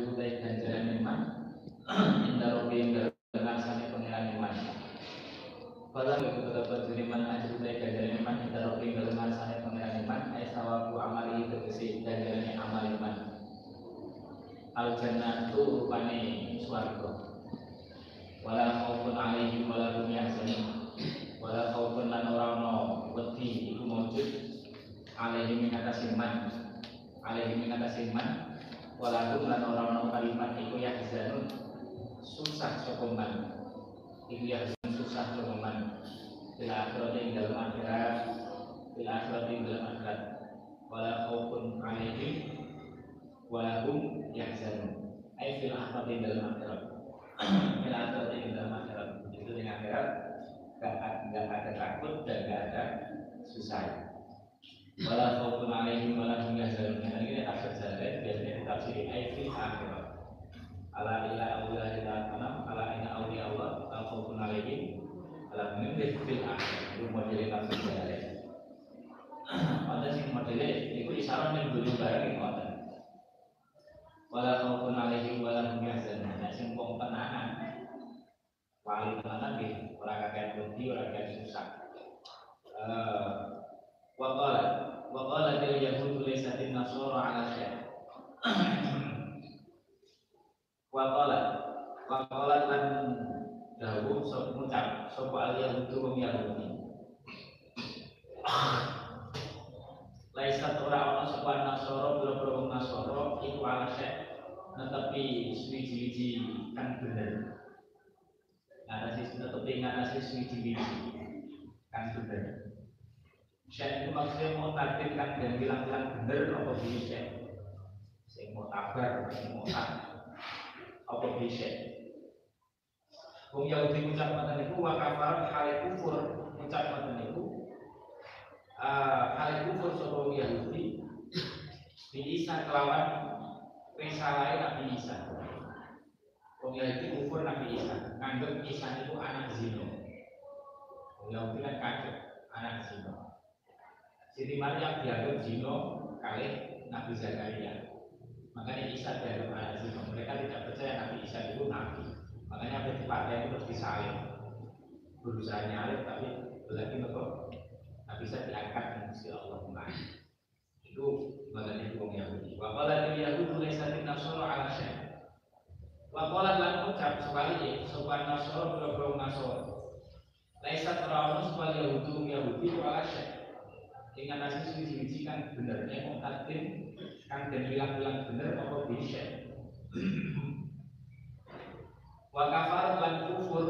ajru baik ganjaran iman. Inda robi yang dalam ngarsane pengiran iman. Kalau itu tetap man ajru baik ganjaran iman inda robi yang dalam ngarsane pengiran iman. Ay sawabu amali tegesi ganjaran amal iman. Al jannah itu rupane swarga wala khaufun alaihim wala hum yahzanun. Wala khaufun lan ora ono wedi iku maujud alaihim min atas iman. Alaihim min atas iman wala hum lan ora ono kalimat iku yahzanun susah sapa man iku yahzanun susah sapa man bil akhirat ing dalam akhirat bil akhirat ing dalam akhirat. Wala khaufun alaihim hum yahzanun ay fil akhirat ing dalam akhirat. Fil akhirat ing dalam akhirat. Itu di akhirat gak ada takut dan gak ada susah wala khaufun alaihim wala hum yahzanun. Nah, ini tafsir saya biasanya ditafsiri ay fil akhirat ala ila awliya ila tanam ala ina awliya Allah al khaufun alaihim ala min fil akhirat itu model tafsir saya ada sing model itu isyarat yang dulu bareng ngoten wala khaufun alaihim wala hum yahzanun. Nek sing wong tenanan wali tenanan nggih ora kakek wedi ora kakek susah. Eh wa qala wa qala dil yahud laysat nasara ala syai. Wa qala wa qala lan dawuh sop ngucap sapa al yahudu wong yahudi. Laisat ora ana sapa nasara boro-boro wong nasara iku ala syai. Netepi suwi-wiji kan bener. Ngatasi netepi ngatasi suwi-wiji kan bener Syekh itu maksudnya mau takdirkan dan bilang-bilang bener apa bisa Sing mau tabar, sing mau tak apa bisa Wong Yahudi ucap ngoten niku wa kafar hal kufur ucap ngoten niku hal kufur wong Yahudi di Isa kelawan risalahe Nabi Isa. Wong Yahudi kufur Nabi Isa, nganggep Isa itu anak zina. Wong Yahudi kan kaget anak zina. Siti Maryam dianggap zina kali Nabi Zakaria. Makanya Isa dianggap anak zina. Mereka tidak percaya Nabi Isa itu nabi. Makanya apa dipakai itu terus disalib. Berusaha nyalip tapi lagi nopo Nabi Isa diangkat Gusti Allah kembali. Itu makanya wong Yahudi. Wa qala al yahudu laysa tin nasara ala syai. Wa qala lan ucap sebalik sopan nasara boro nasara. Laysa ora ono sopan Yahudu Yahudi ala. Dengan nasi suci-suci kan benernya mau takdim kan dan bilang-bilang bener apa bisa. Wa kafar lan kufur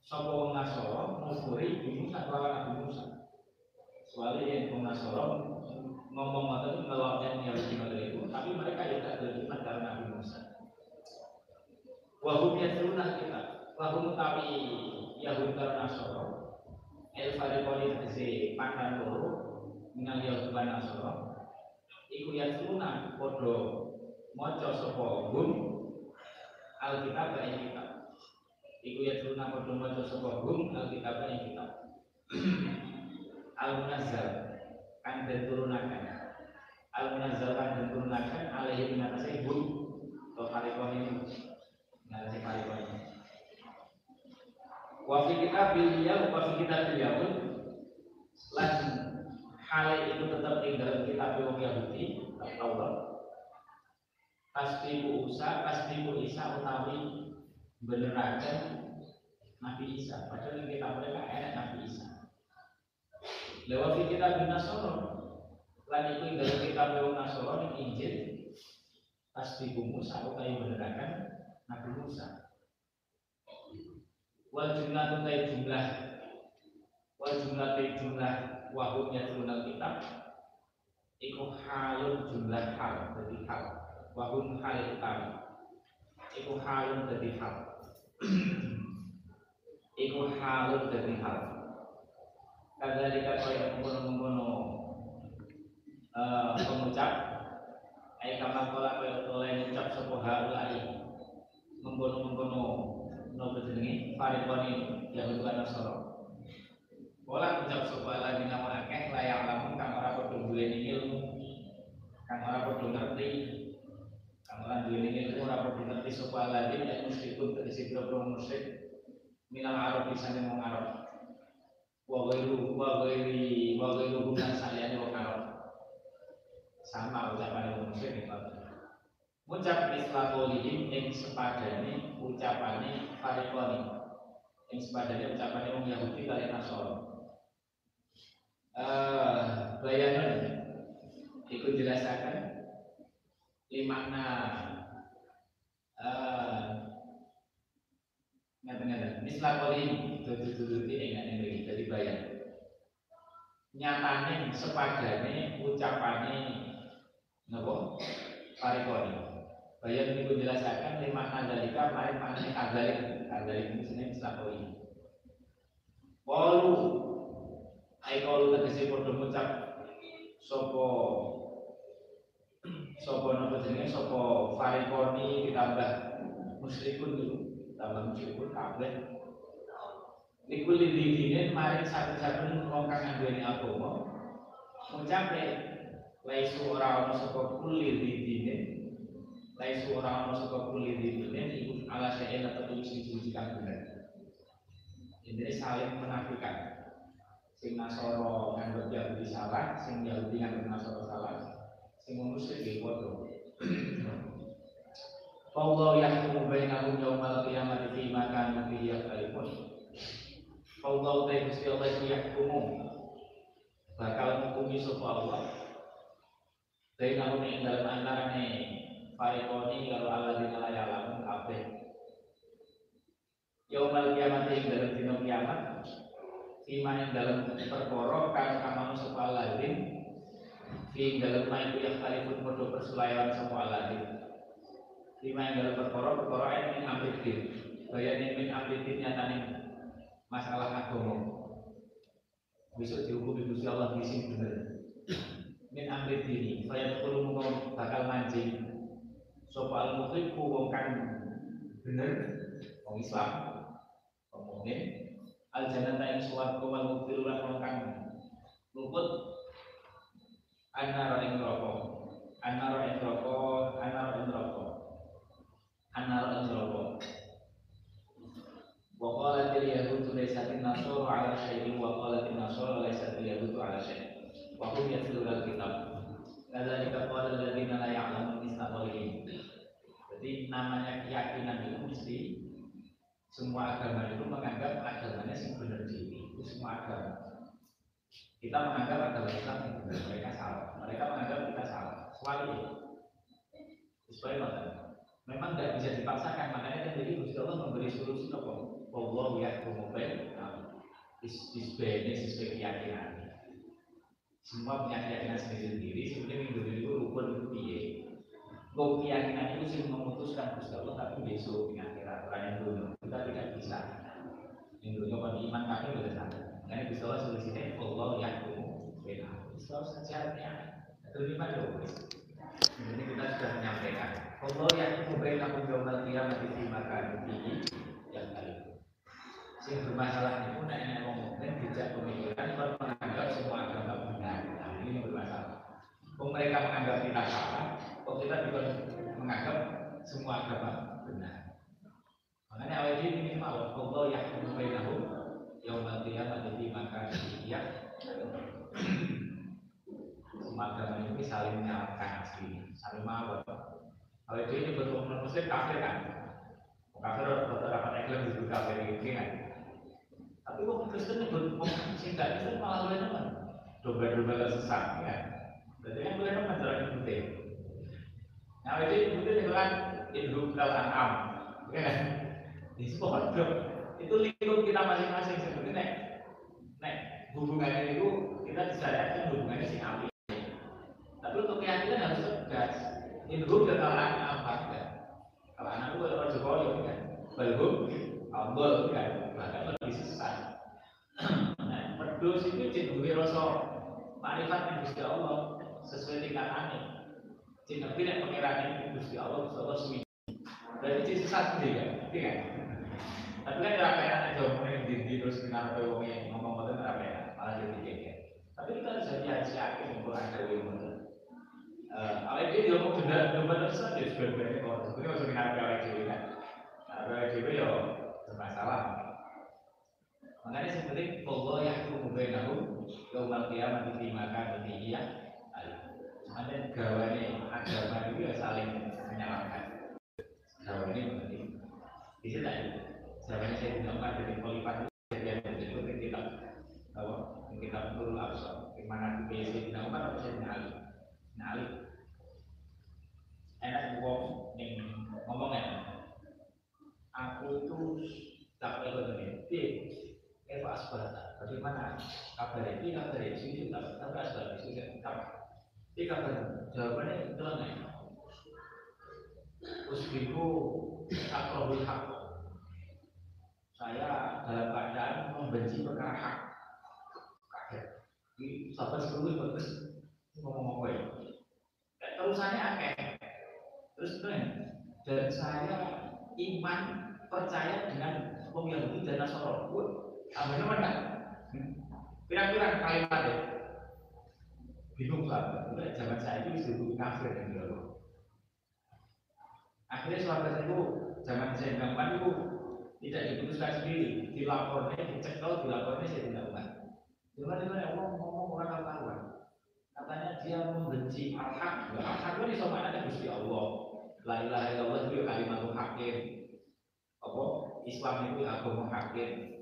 sapa wong Nasara ngufuri bi Musa lawan Nabi Musa. Soalnya yang wong Nasara ngomong ngoten ngeloknya Yahudi ngoten itu, tapi mereka tidak beriman karena Nabi Musa. Wahum yatruna kita, wahum tapi Yahudi karena Nasara. El Farikoni tegese pakan loro minal Yahudi lan Nasara. Iku yatruna padha maca sapa hum Alkitab ing kitab. Iku yatruna padha maca sapa hum Alkitab ing kitab. Al-Munazzal kan dan turunakan al-munazzal kan dan turunakan alaihi minatasi hum atau farikon ini minatasi farikon ini wafi kita beliau wafi kita beliau lan hal itu tetap tinggal kita wong Yahudi Taurat Isa pasti bu Isa utawi benerakan Nabi Isa. Padahal kita mereka enak Nabi Isa. Lewat kita bin Nasoro. Lan iku dalam kitab wong Nasoro di Injil pasti bu Musa utawi benerakan Nabi Musa wal jumlah tutai jumlah. Wal jumlah tutai jumlah wahumnya jumlah kitab. Iku halun jumlah hal jadi hal. Wahum hal utami iku halun jadi hal. Iku halun jadi hal. Kadzalika kaya mengkono-mengkono pengucap. Ay kama kala kaya ngucap sapa haulai mengkono-mengkono nopo jenenge farikoni Yahudi lan Nasara. Kala ngucap sapa lagi nama akeh layak lamun kang ora padha duweni ilmu, kang ora padha ngerti, kang ora duwe ilmu ora padha ngerti sapa ladin ya musyrikun tegese boro musyrik minal arab bisa wong Arab wa ghairu wa ghairi wa ghairu bukan saliyane wong Arab sama ucapan musyrik itu Ucap misla qawlihim ing sepadane ucapane fariqoni ing sepadane ucapane wong Yahudi kalian Nasara eh bayangan. Ikut jelasakan limakna. Eh ngeten-ngeten. Misla qawlihim dudu-dudu ini enggak ning jadi bayang nyatane sepadane ucapane napa? Fariqoni Bayar itu jelaskan lima kadalika mari maknanya kadalik kadalik ini sini misakoi. Walu. Ai kalu tegese padha ngucap. Sapa sapa napa jenenge? Sapa farikoni ditambah musyrikun dulu. Tambah musyrikun kabeh. Likul lidine mari satu-satu wong kang nduweni agama ngucape laisu ora ono sapa kulli lidine laisu ora ono saka kuli dibinen iku ala syai'in atau suci-suci kang bener. Ini saling menafikan. Sing Nasoro nganggep Yahudi salah, sing Yahudi nganggep Nasoro salah, sing musyrik iki padha. Allah yahkumu bainahum yaumal qiyamati fi ma kanu fihi yakhtalifun. Allah ta Gusti Allah yahkumu bakal ngukumi sapa Allah. Bainahum ing dalem antarane Farikoni kalau Allah di la ya'lamun kabeh. Yaumal kiamat ing dalam dino kiamat Fima yang dalam perkara kan kamanu sapa aladin Fi dalam ma iku yang kalipun podo persulayan sapa aladin Fima yang dalam perkara perkara yang min amridin Bayanin min amridin nyatanin masalah agama. Besok dihukumi Gusti Allah di sini bener. Min amridini Fayat kulu bakal mancing Soal mukhibku wong kang bener wong Islam. Wong mukmin al jannata ing swarga wal muktir lan wong kang luput. Anar ing neraka. Anar ing neraka anar ing neraka. Anar ing neraka. Wa qalat al yahud laysat an nasara ala syai'in wa qalat an nasara laysat al yahud ala syai'in wa hum yatluna al kitab kadzalika qala alladziina la ya'lamun misla qawlihim jadi namanya keyakinan itu mesti semua agama itu menganggap agamanya sing benar diri itu semua agama. Kita menganggap agama Islam yang benar, mereka salah. Mereka menganggap kita salah. Soal Supaya apa? Memang tidak bisa dipaksakan, makanya kan jadi Gusti Allah memberi solusi apa? Allah ya kemudian disbene sesuai keyakinan. Semua punya keyakinan sendiri-sendiri, sebenarnya minggu itu rukun itu Kau keyakinan itu sih memutuskan Gusti Allah tapi besok di akhirat orang yang dulu kita tidak bisa. Yang dulu kalau iman kami sudah sadar. Karena Gusti Allah solusinya Allah yang beda. Gusti Allah sejarahnya itu lima dulu. Ini kita sudah menyampaikan. Allah yang beda pun jauh dia mati di makan tinggi yang kali. Sing bermasalah itu naik naik mungkin tidak pemikiran kalau menganggap semua agama benar. Nah, ini bermasalah. Mereka menganggap kita salah, kok kita juga menganggap semua agama benar. Makanya awal ini mau Allah yang membainahu yang qiyamah jadi maka dia semua agama ini saling menyalahkan asli, saling mau. Kalau ini non muslim kafir kan? Kafir dapat eklam itu kafir ini kan? Tapi kok Kristen itu sing gak Kristen malah boleh teman. Domba-domba sesat kan? Jadi yang boleh teman jalan penting. Nah, itu kemudian kan induk dalam am, ya kan? Di sport itu lingkup kita masing-masing seperti nek, nek hubungannya itu kita disadari hubungannya sih api. Tapi untuk keyakinan harus tegas. Induk dan kalau anak apa kan? Kalau anak itu kalau Jokowi kan, balhum, ambol kan, bahkan lebih sesat. Nah, pedus itu cenderung rasa marifat yang Allah sesuai tingkatannya. Cina kuwi nek ini Gusti Allah Gusti Allah suwi. Nah, Dari sisi sesat dhewe kan. Ngerti kan? Tapi kan ora kaya nek jowo ning dindi terus kenapa wong yang ngomong ngoten ora kaya. Malah jadi kaya. Tapi kita harus jadi hati-hati ngumpul ada wong eh, Awalnya dia awake mau yo mung bener dia sesat kan? nah, ya sebenarnya kok. Kuwi ojo kenapa awake dhewe kan. Awake dhewe yo bermasalah. Makanya sebenarnya Allah yang hukum bainahu yaumal qiyamah bima kanu fihi iya. Ada gawane agama itu ya saling menyalahkan. Gawane berarti di situ Zaman saya tidak dari Khalifah kejadian itu kita bahwa kita perlu absor di mana di Sayyidina Umar atau Sayyidina Ali. Nah Ali enak yang ngomong ya aku itu tak perlu ini Eva Asbata bagaimana kabar ini kabar ini tak tapi Asbata tak ini kabar jawabannya itu nih Usbiku akrobul hak. Saya dalam keadaan membenci perkara hak. Kaget. Ini sahabat sebelumnya bagus. Ngomong apa ya? Terusannya akeh. Terus kan dan saya iman percaya dengan Wong Yahudi dan Nasoro. Amin mana? Kira-kira kalimat ya. Bingung banget. Udah zaman saya itu disebut kafir yang dulu. Akhirnya sahabat itu zaman saya gampang itu tidak diputuskan sendiri, dilapornya, dicekel, dilapornya saya tidak umat. Cuma itu yang ngomong orang kawan. Katanya dia membenci al-haq. Al-haq itu sama ada Gusti Allah. La ilaha illallah itu kalimat hakim. Apa? Islam itu agama hakim.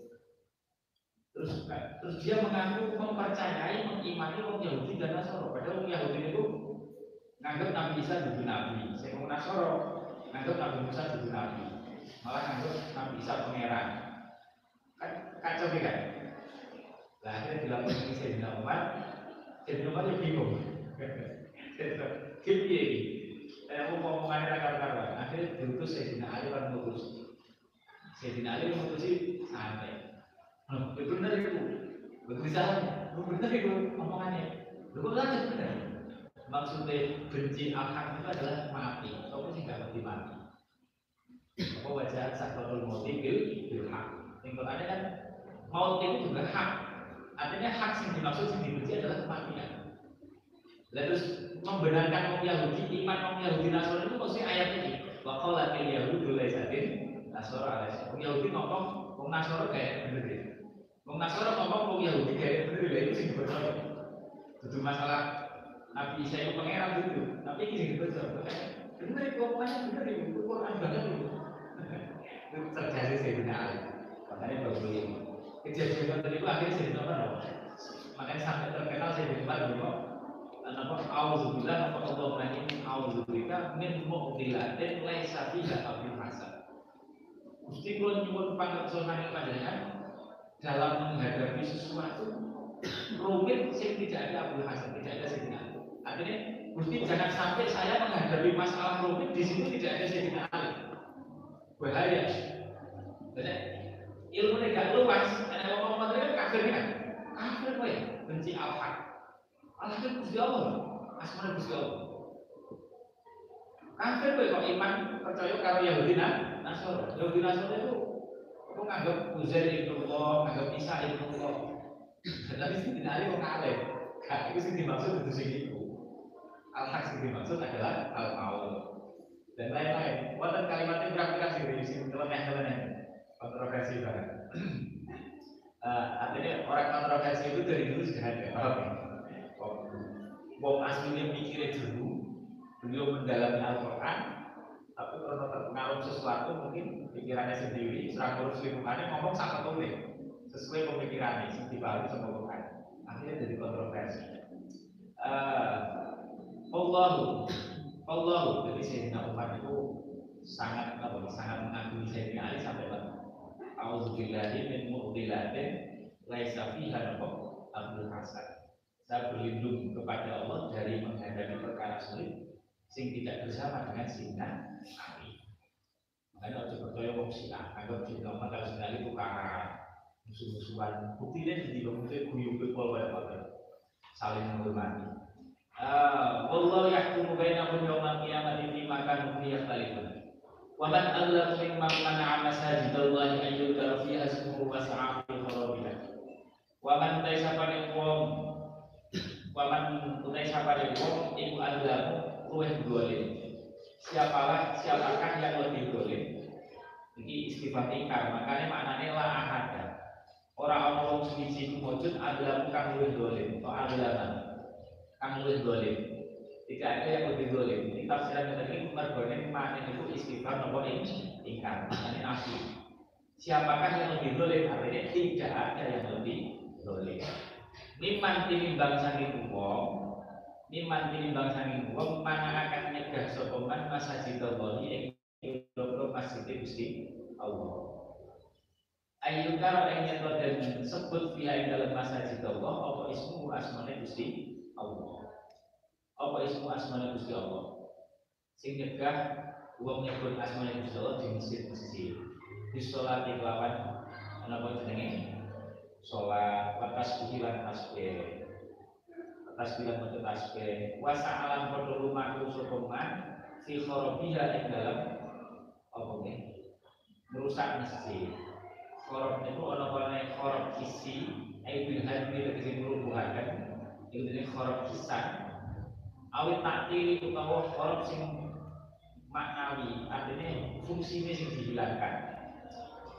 Terus terus dia mengaku mempercayai, mengimani orang Yahudi dan Nasoro. Padahal orang Yahudi itu nganggap Nabi Isa jadi Nabi. Saya mau Nasoro nganggap Nabi Musa jadi Nabi. Malah nganggap Nabi Isa pangeran. Kan kacau kan? Nah, akhirnya dilakukan ini Sayyidina Umar. Sayyidina Umar ya bingung. Gimana ini? Eh, aku ngomongannya rakar-rakar. Akhirnya diutus Sayyidina Ali kan mutus. Sayyidina Ali santai. Loh, ya benar itu. Salah. Lu benar itu omongannya. Lu kok benar benar. Maksudnya benci akan itu adalah mati. Kamu sih nggak ngerti mati. Apa wajah sakratul mauti bil bil hak. Yang ada kan maut itu juga hak. Artinya hak yang dimaksud yang dibenci adalah kematian. Lalu membenarkan orang Yahudi, iman orang Yahudi Nasrani itu maksudnya ayat ini. Wa qala al yahudu laisatin Nasoro alias Wong Yahudi ngomong Wong Nasoro kayak bener ya. Wong Nasoro ngomong Wong Yahudi kayak bener ya itu sih dipercaya. Itu masalah Nabi Isa itu pangeran gitu, tapi ini sih dipercaya. Bener itu omongannya bener itu Quran banget itu. Itu terjadi saya benar. Makanya bagus ini. Kejadian tadi itu akhirnya benar apa? Makanya sampai terkenal saya benar gitu. Kenapa auzubillah apa Allah menangin auzubika min mu'dilatin laisa fiha abil hasan Gusti kula nyuwun pangertosan panjenengan dalam menghadapi sesuatu rumit sing tidak ada Abu Hasan, tidak ada Sayyidina Ali. Artinya Gusti jangan sampai saya menghadapi masalah rumit di situ tidak ada Sayyidina Ali. Bahaya. Jadi ilmu tidak luas, karena ngomong materi kan kafir kan? Kafir kok ya, benci al-haq. Itu Gusti Allah, asmane Gusti Allah. Kafir kok iman percaya karo Yahudi Nasor. Yahudi Nasor itu aku nganggap Uzair ibnu Allah, nganggap Isa ibnu Allah. Tapi tidak ada kok kalih. Gak itu sih dimaksud itu sih itu. Al-haq sih dimaksud adalah al-maul dan lain-lain. Wonten kalimatnya kira-kira sih di sini teleneh-teleneh kontroversi banget. Uh, artinya orang kontroversi itu dari dulu sudah ada. Oh, Wong aslinya mikirnya dulu, beliau mendalami Al-Quran, tapi kalau terpengaruh sesuatu mungkin pikirannya sendiri, serang urus lingkungannya ngomong sama tulis sesuai pemikirannya, sih dibalik sama Quran. Akhirnya jadi kontroversi. Allahu, Allahu, jadi Sayyidina Umar itu sangat apa, sangat mengagumi Sayyidina Ali sampai apa? Auzubillahi min mu'dilatin laisa fiha Abdul Hasan. Saya berlindung kepada Allah dari menghadapi perkara sulit sing tidak bersama dengan Sina Ali. Makanya waktu percaya wong Sina, anggap Sina Umar kalau Sina Ali itu karena musuh-musuhan. Buktinya di dalam itu guyub kepol pada pada saling menghormati. Allah yahkumu bainakum yawmal qiyamati fima kanu fihi yakhtalifun. Wa man adlamu mimman mana'a masajidallahi an yudhkara fiha ismuhu wa sa'a fi kharabiha. Wa man taisapane wong wa utai sapane wong iku adlamu luwih dolim. Siapalah siapakah yang lebih dolim Iki istifat ingkar, makanya maknanya la ahada. Orang orang wong suci iku wujud adalah kang luwih dolim, atau adalah kang luwih dolim. Tidak ada yang lebih dolim. Ini tafsiran yang tadi mergone maknanya itu istifat nopo ingkar, maknanya nafi. Siapakah yang lebih dolim? Artinya tidak ada yang lebih dolim. Niman tinimbang sanging wong, niman tinimbang sanging wong mana akan nyegah sapa man masajidallah ing masjid Gusti Allah. Ayu karo ing nyeto dan sebut ing dalam masjid Allah apa ismu asmane Gusti Allah. Apa ismu asmane Gusti Allah. Sing nyegah wong nyebut asmane Gusti Allah di masjid-masjid. Di sholat di lawan apa jenenge? Sholat lepas buhi lan tasbih. Tasbih maca tasbih. Wa sa'alam padha lumaku sapa man fi kharabiha ing dalam apa merusak masjid Korok itu ada warna korok kisi, ayo bilhan bila kisi merubuhakan, itu jadi korok kisan. Awit taktil itu tahu korok sing maknawi, artinya fungsinya sing dihilangkan.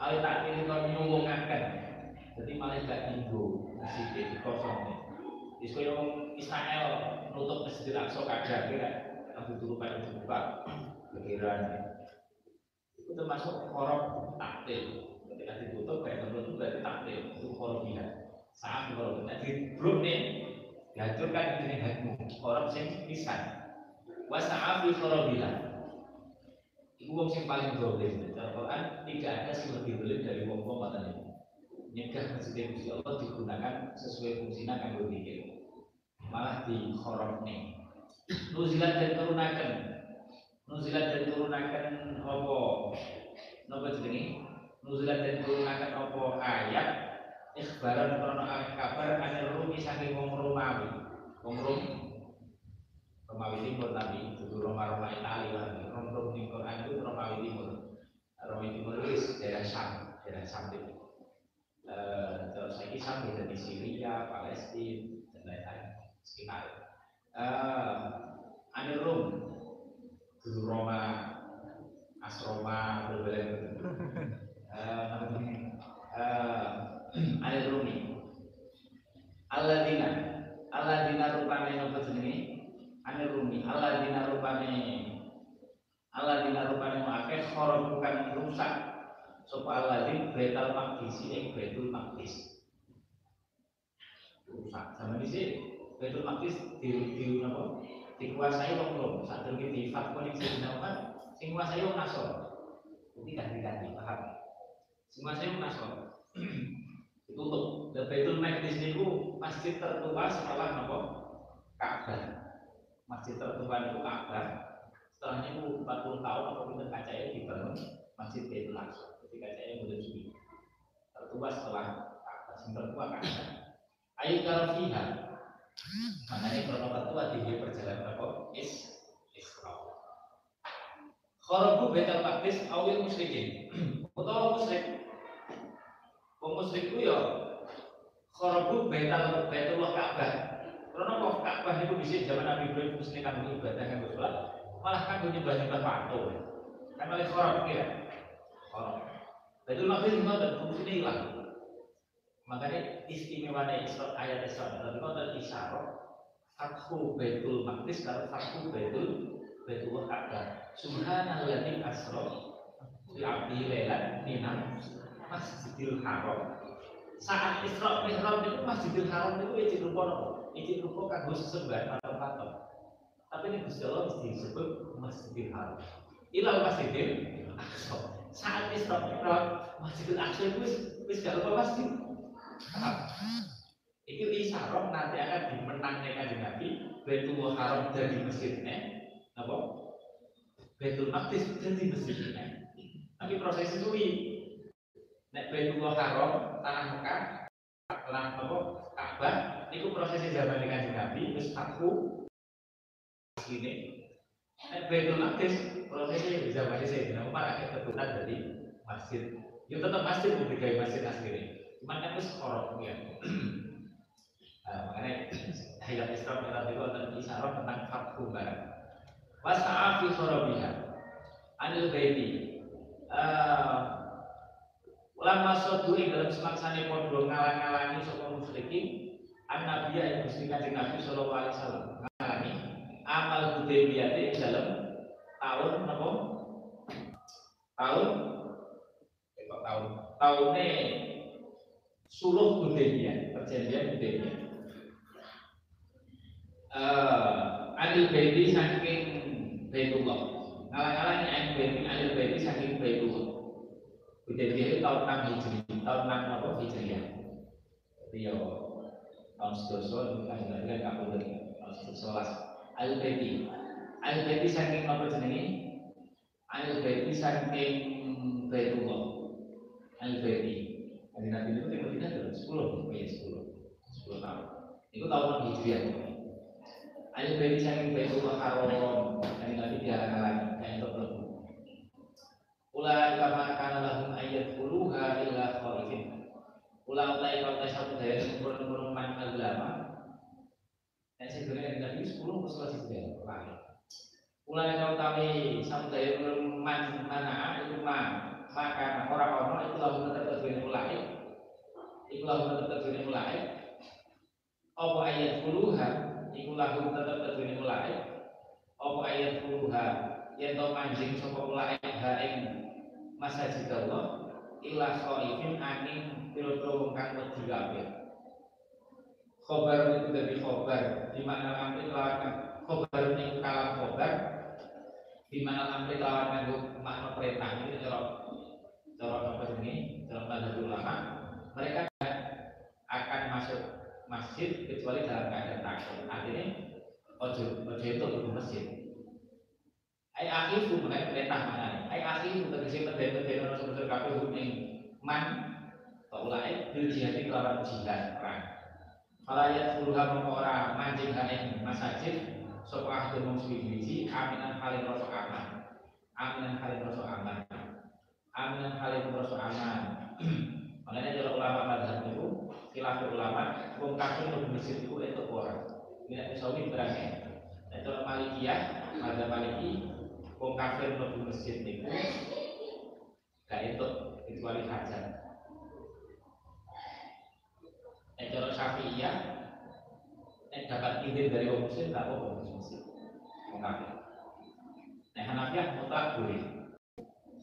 Awit taktil itu nyuwungakan, jadi malah gak tinggu masjid di kosong. Isko yang Israel nutup masjid Aqsa kadang kira, aku dulu pada dibuka, pikiran. Itu termasuk korok taktil. Ketika ditutup kayak menurut berarti takdir itu korobiha saat nah, di grup nih dihancurkan ini hatimu orang sing pisan. Wasa'afi korobiha itu wong sing paling dolim. Dalam Quran tidak ada yang lebih dolim dari wong wong ini nyegah Gusti Allah digunakan sesuai fungsinya kan berpikir malah di khorok nih nuzilat dan turunakan. Nuzilat dan turunakan apa? Nopo jenenge? Nuzulan dan turunakan opo ayat. Ikhbaran krono kabar anil rumi saking wong Romawi. Wong Rum Romawi Timur nabi itu Roma Roma Italia lagi Rom Rom di Quran itu Romawi Timur. Romawi Timur itu daerah Sam daerah Sam itu uh, terus lagi Sam bisa di Syria Palestina dan lain-lain sekitar. Uh, anil Rum dulu Roma Asroma berbagai ada rumi Aladina Aladina rupane nopo jenenge? Ane rumi Aladina rupane Aladina rupane akeh bukan rusak sapa aladin betal maqdis ing betul maqdis rusak. Sama di sini betul maqdis di di napa dikuasai wong rom. Sadurunge di ning sing sing kuasai wong nasor jadi ganti-ganti paham? Semua saya masuk ditutup. Dan Baitul Maqdis niku masjid tertua setelah nopo Ka'bah. Masjid tertua itu Ka'bah. Setelahnya itu 40 tahun apa pinter kacanya dibangun masjid Baitul Aqsa jadi kacanya mulai suwi tertua setelah sing tertua ayo kalau fiha. Makanya kalau tertua di perjalanan apa? Is Isra Kharabu Baitul Maqdis awil musyrikin. Utawa musyrik. Wong musyrik ku ya kharabu baitul baitullah Ka'bah. Karena kok Ka'bah itu bisa zaman Nabi Ibrahim mesti kanggo ibadah kanggo sholat, malah kanggo nyembah-nyembah patung. Kan malah kharab ya. Kharab. Baitul Maqdis ngoten fungsine hilang. Makanya istimewa Isra ayat Isra tapi kalau isyarat Fathu Baitul Maqdis kalau Fathu Baitul Baitullah Ka'bah. Subhanalladzi asra bi 'abdi lailan minal Masjidil Haram. Saat Isra Mi'raj itu Masjidil Haram itu izin rupa nopo? Izin rupa kanggo sesembahan atau patok. Tapi ini Gusti Allah disebut Masjidil Haram. Ilal Masjidil Aqsa. Saat Isra Mi'raj Masjidil Aqsa itu wis wis gak lupa masjid. Itu isyarat nanti akan dimenangnya kanjeng Nabi Baitul Haram dari masjidnya apa? Baitul Maqdis jadi masjidnya. Tapi proses itu Nek Baitullah Haram, tanah Mekah, tanah apa? Ka'bah, itu prosesnya zaman dengan Nabi, terus aku sini. Nek Baitul Maqdis, prosesnya bisa zaman saya Umar akhirnya tertutup dari masjid. Ya tetap masjid berbagai masjid asli. Cuman kan itu sekorok ya. Nah, makanya ayat Isra Mi'raj itu tentang isyarat tentang fathu barat. Wasa'afi kharabiha anil baiti uh, Lama sodu ing dalam semaksane podo ngalang-ngalangi sapa musyrikin an nabiya yang Gusti Kanjeng Nabi sallallahu alaihi wasallam ngalangi amal Hudaybiyah dalam tahun napa? Tahun kok tahun tahunnya suluh Hudaybiyah, perjanjian Hudaybiyah. Uh, Anil Baiti saking Baitullah. Ngalang-ngalangi Anil Baiti Anil Baiti saking Baitullah. Hudaybiyah itu tahun 6 Hijri, tahun 6 apa Hijriah. Jadi ya tahun sedoso itu kan kapundhut tahun sedoso Al Baiti. Al Baiti saking apa jenenge? Al Baiti saking Baitullah. Al Baiti. Hari Nabi itu timur kita dalam 10, ya 10, 10 tahun. Itu tahun 6 Hijriah. Al Baiti saking Baitullah Haram. Hari Nabi lagi kayak untuk lebu. Ulai kama kana lahum ayat puluha illa khalifin. Ulah utai kau tes satu daya kurang man agama. Dan sebenarnya Nabi sepuluh musuh juga lahir. Ulai kau daya kurang man mana itu man maka orang orang itu lalu tetap terjadi mulai. Itu lalu tetap terjadi mulai. Apa ayat puluha itu lalu tetap terjadi mulai. Apa ayat puluha yang tau manjing sapa mulai ha ing masajid Allah ila khaifin angin wong kang wedi kabeh. Khobar itu dari khobar di mana amri khobar ini kalam khobar di mana amri lawan nganggo makna perintah ini cara cara apa ini cara mazhab ulama mereka akan masuk masjid kecuali dalam keadaan takut. Artinya ojo ojo itu di masjid. Ai akhifu mengenai perintah mana ai akhifu tegese pendek-pendek ono sebetulnya kabeh hukum man taulai bil jihad kelawan jihad perang. Falayat fuluha mengora mancing haing masajid Sopa ahdu mungsuwi biji Aminan halim rosok aman. Aminan halim rosok aman. Aminan halim rosok aman. Makanya kalau ulama madhab itu Khilafah ulama Wong kafir lebih masjid itu itu orang. Ini misalnya berangnya Itu Malikiyah Madhab Maliki wong kafir mlebu masjid niku gak entuk kecuali hajat. Nek cara Syafi'iyah nek dapat izin dari wong muslim gak apa-apa masuk masjid. Wong kafir. Nek Hanafiyah mutlak boleh.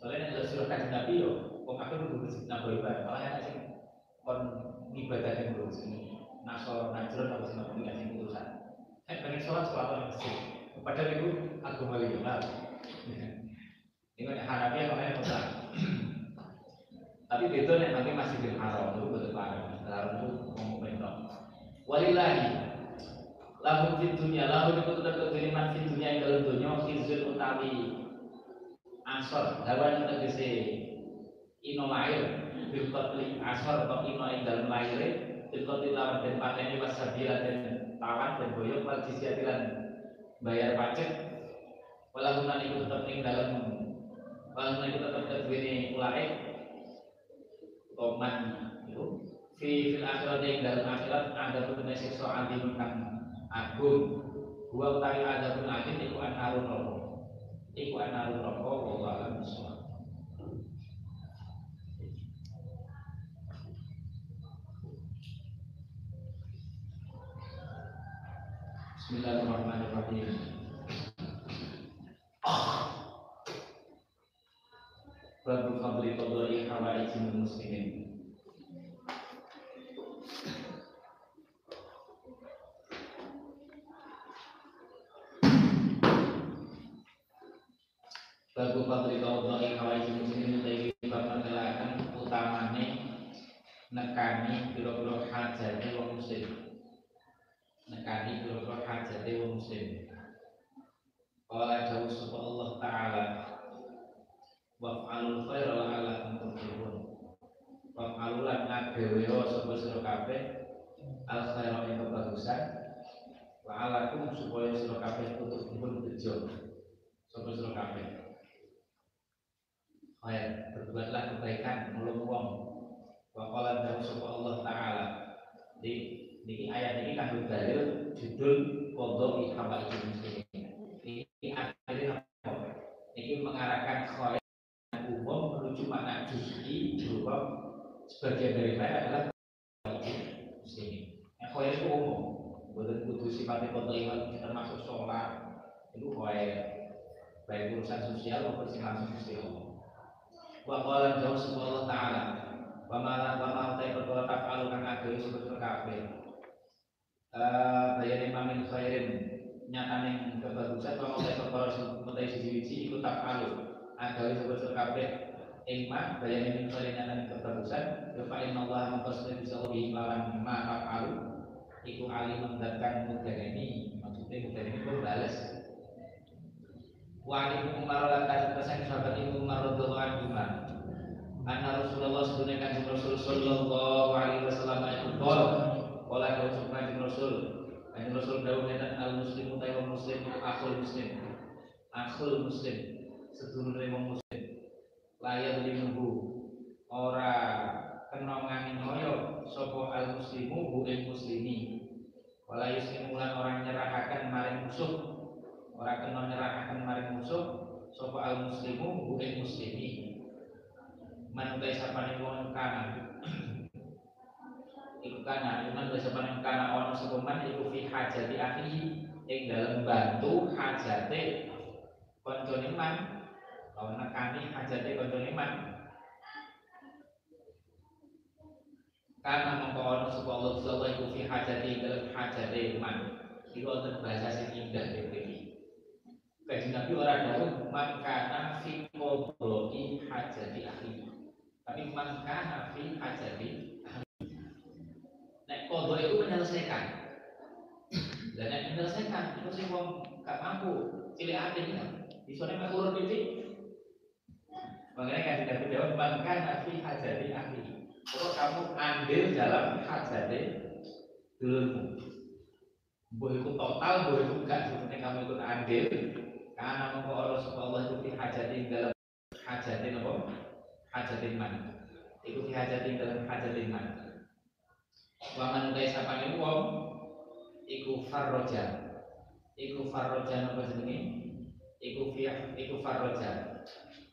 Soalnya nek suruh kanjeng Nabi yo wong kafir masjid nang ibadah. Malah ana sing kon ibadah ning mlebu sini. Nasor najron apa sing ngono sing urusan. Nek pengen sholat sholat nang masjid. Padahal itu agama liberal. Ini kan yang namanya mutlak. Tapi itu nih nanti masih di haram itu betul larang. Larang itu ngomong bentok. Walillahi lahu di dunia lahu itu tetap kekiriman di dunia yang dalam dunia khizul utawi asor hawan tegese ino lahir bil qatli asor atau ino yang dalam lahir bil qatli lawan dan pateni wasabila dan tawan dan boyok wal jizyatilan bayar pajak walaupun itu tetap ing dalam walaupun itu tetap terjadi ulai koman itu fi fil akhirat yang dalam akhirat ada siksa adim kang agung dua utawi ada pun iku anarun roko iku anarun roko wa alam bismillah Bismillahirrahmanirrahim. Babu fadli fadli hawaijil muslimin. Biro-biro hajatnya wong muslim. Nekani biro-biro hajatnya wong muslim. Qala jauh sapa Allah Ta'ala Waf'alul khaira la'alakum tuflihun Waf'alul lan ngadewewa sapa sira kabeh al khaira ing kebagusan la'alakum supaya sira kabeh tuflihun bejo. Sapa sira kabeh. Khair, berbuatlah kebaikan nolong wong. Wa qala jauh sapa Allah Ta'ala. Di niki ayat ini kan dalil judul qadha hawa muslimin ini akhirnya apa? Ini mengarahkan khair umum sebagian dari khair adalah muslimin. Yang itu umum, bukan kudu sifatnya kotor termasuk sholat. Itu khair baik urusan sosial maupun mesti Allah. Wa qala jauh subhanahu taala wa ma wa ma ta perkara tafalu kang ade sebut kabeh. Eh bayane mamin khairin nyatane kebagusan wa ma ta perkara mutai siji-siji iku tafalu agawe sebut kabeh ing ma bayane min khairin nyatane kebagusan ya fa inna Allah maqasna bisa lebih lawan ma tafalu iku alim mendatang mudhareni maksudnya mudhareni itu balas. Wa Umar lan kasan sahabat Ibnu Umar radhiyallahu anhu Anna Rasulullah sedune kanjeng Rasul sallallahu alaihi wasallam itu qol qala dawuh kanjeng Rasul. Kanjeng Rasul dawuh ngeten al muslimu ta muslim akhul muslim. Akhul muslim. Sedulure wong muslim. Layak limuhu ora kena ngani ngoyo sapa al muslimu bu muslimi. Wala yuslimu lan orang nyerahaken maring musuh. Orang kena nyerahkan maring musuh sapa al muslimu bu muslimi man utai sapane wong kana iku kana man utai sapane kana ono sapa man iku fi hajati akhihi. Ing dalam bantu hajate kancane man. Lawan nekani hajate kancane man. Karena mengko ono Allah sapa iku fi hajati dalam hajate man. Iku wonten bahasa sing indah dhewe Kaji Nabi orang dahulu Makana fi kodoi hajati ahli Tapi makana fi hajati ahli Nek kodo itu menyelesaikan. Dan yang menyelesaikan Itu sih mau gak mampu. Cilik ada ini Di sana gak urut ini Makanya kaji Nabi jawab Makana fi hajati ahli. Kalau kamu ambil dalam hajati dulumu Boleh itu total, boleh itu enggak Sebenarnya kamu ikut ambil karena mengko Allah itu fi hajatin dalam hajatin apa? Hajatin man. Iku fi hajatin dalam hajatin man. Wa man utai sapane wong iku farroja. Iku farroja napa jenenge? Iku fi iku farroja.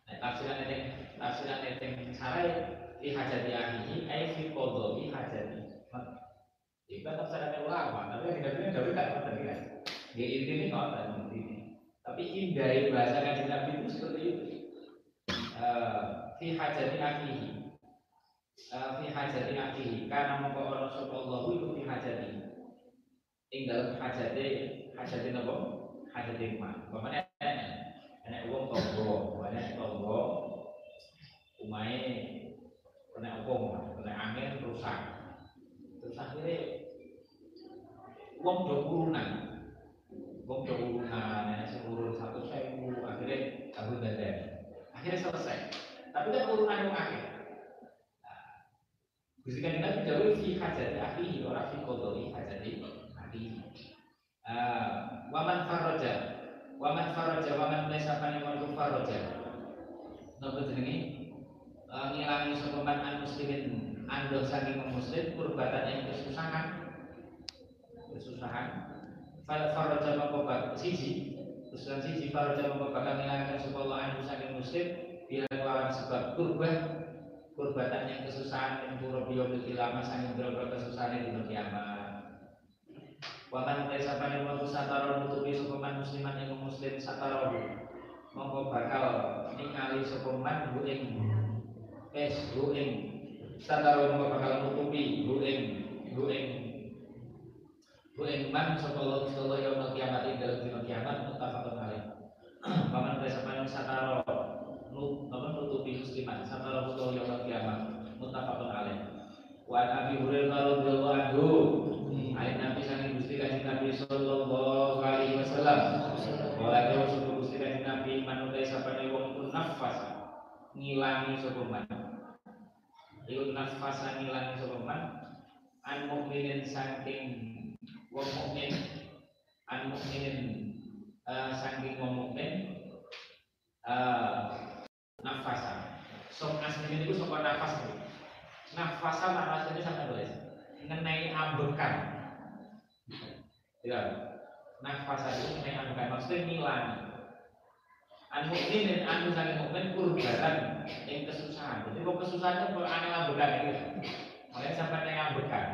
Nah, tafsiran ini tafsiran ini sarai fi hajati ahlihi ai fi qadhi hajati. Itu tafsiran ulama, tapi tidak tak pernah kan. Di intinya kau tak intinya. Tapi indahnya bahasa kanjeng Nabi itu seperti itu. Uh, fi hajati akhihi. Uh, fi hajati akhihi. Karena mengko orang sapa Allah itu fi hajati. Ing dalam hajati hajati napa? Hajati man. Pamane enek wong tonggo, enek tonggo umahe kena apa kena angin rusak. Terus akhirnya wong do kurunan Wong urunan, nenek sing satu sewu, akhirnya aku dadan. Akhirnya selesai. Tapi kan urunan yang akhir. Gusti kan Nabi jauh fi hajati akhihi ora fi qodoi hajati akhihi. Waman faraja, waman faraja, waman laisa pani wa faraja. Napa jenenge? Ngilangi sapa man muslimin ando saking muslim kurbatan yang kesusahan kesusahan faraja mongko bak siji usulan siji faraja mongko bakal anu saking muslim bila lawan sebab kurbah kurbatan yang kesusahan yang turun beliau lama saking berapa kesusahan di dunia kiamat. Waman utai sapane wa sataro nutupi sopaman musliman yang muslim sataro mongko bakal ningali sopaman bu ing es bu ing mongko bakal nutupi bu ing bu ing Wa iman sallallahu sallallahu kiamat dalam dina kiamat muttafaqun alaih. Sapan sataro apa nutupi musliman sataro sallallahu yaumil kiamat muttafaqun alaih. Wa Abi Hurairah radhiyallahu anhu Ayat Nabi sangi Gusti Kanjeng Nabi sallallahu alaihi wasallam. Wala kaya sapa Gusti Kanjeng Nabi manutai sapane wong iku nafas ngilangi sapa man. Nafas ngilangi sapa an mukminin saking wong mukmin an mukminin uh, saking wong mukmin uh, nafasa sok aslinya itu sok nafas itu nafasa aslinya sama tulis. Mengenai ambekan. Ya nafasa itu mengenai ambekan. Maksudnya ngilangi. An mukminin anu saking mukmin kurbatan yang kesusahan. Jadi berupa kesusahan itu aneh ngambekan itu. Makanya sampai yang ngambekan.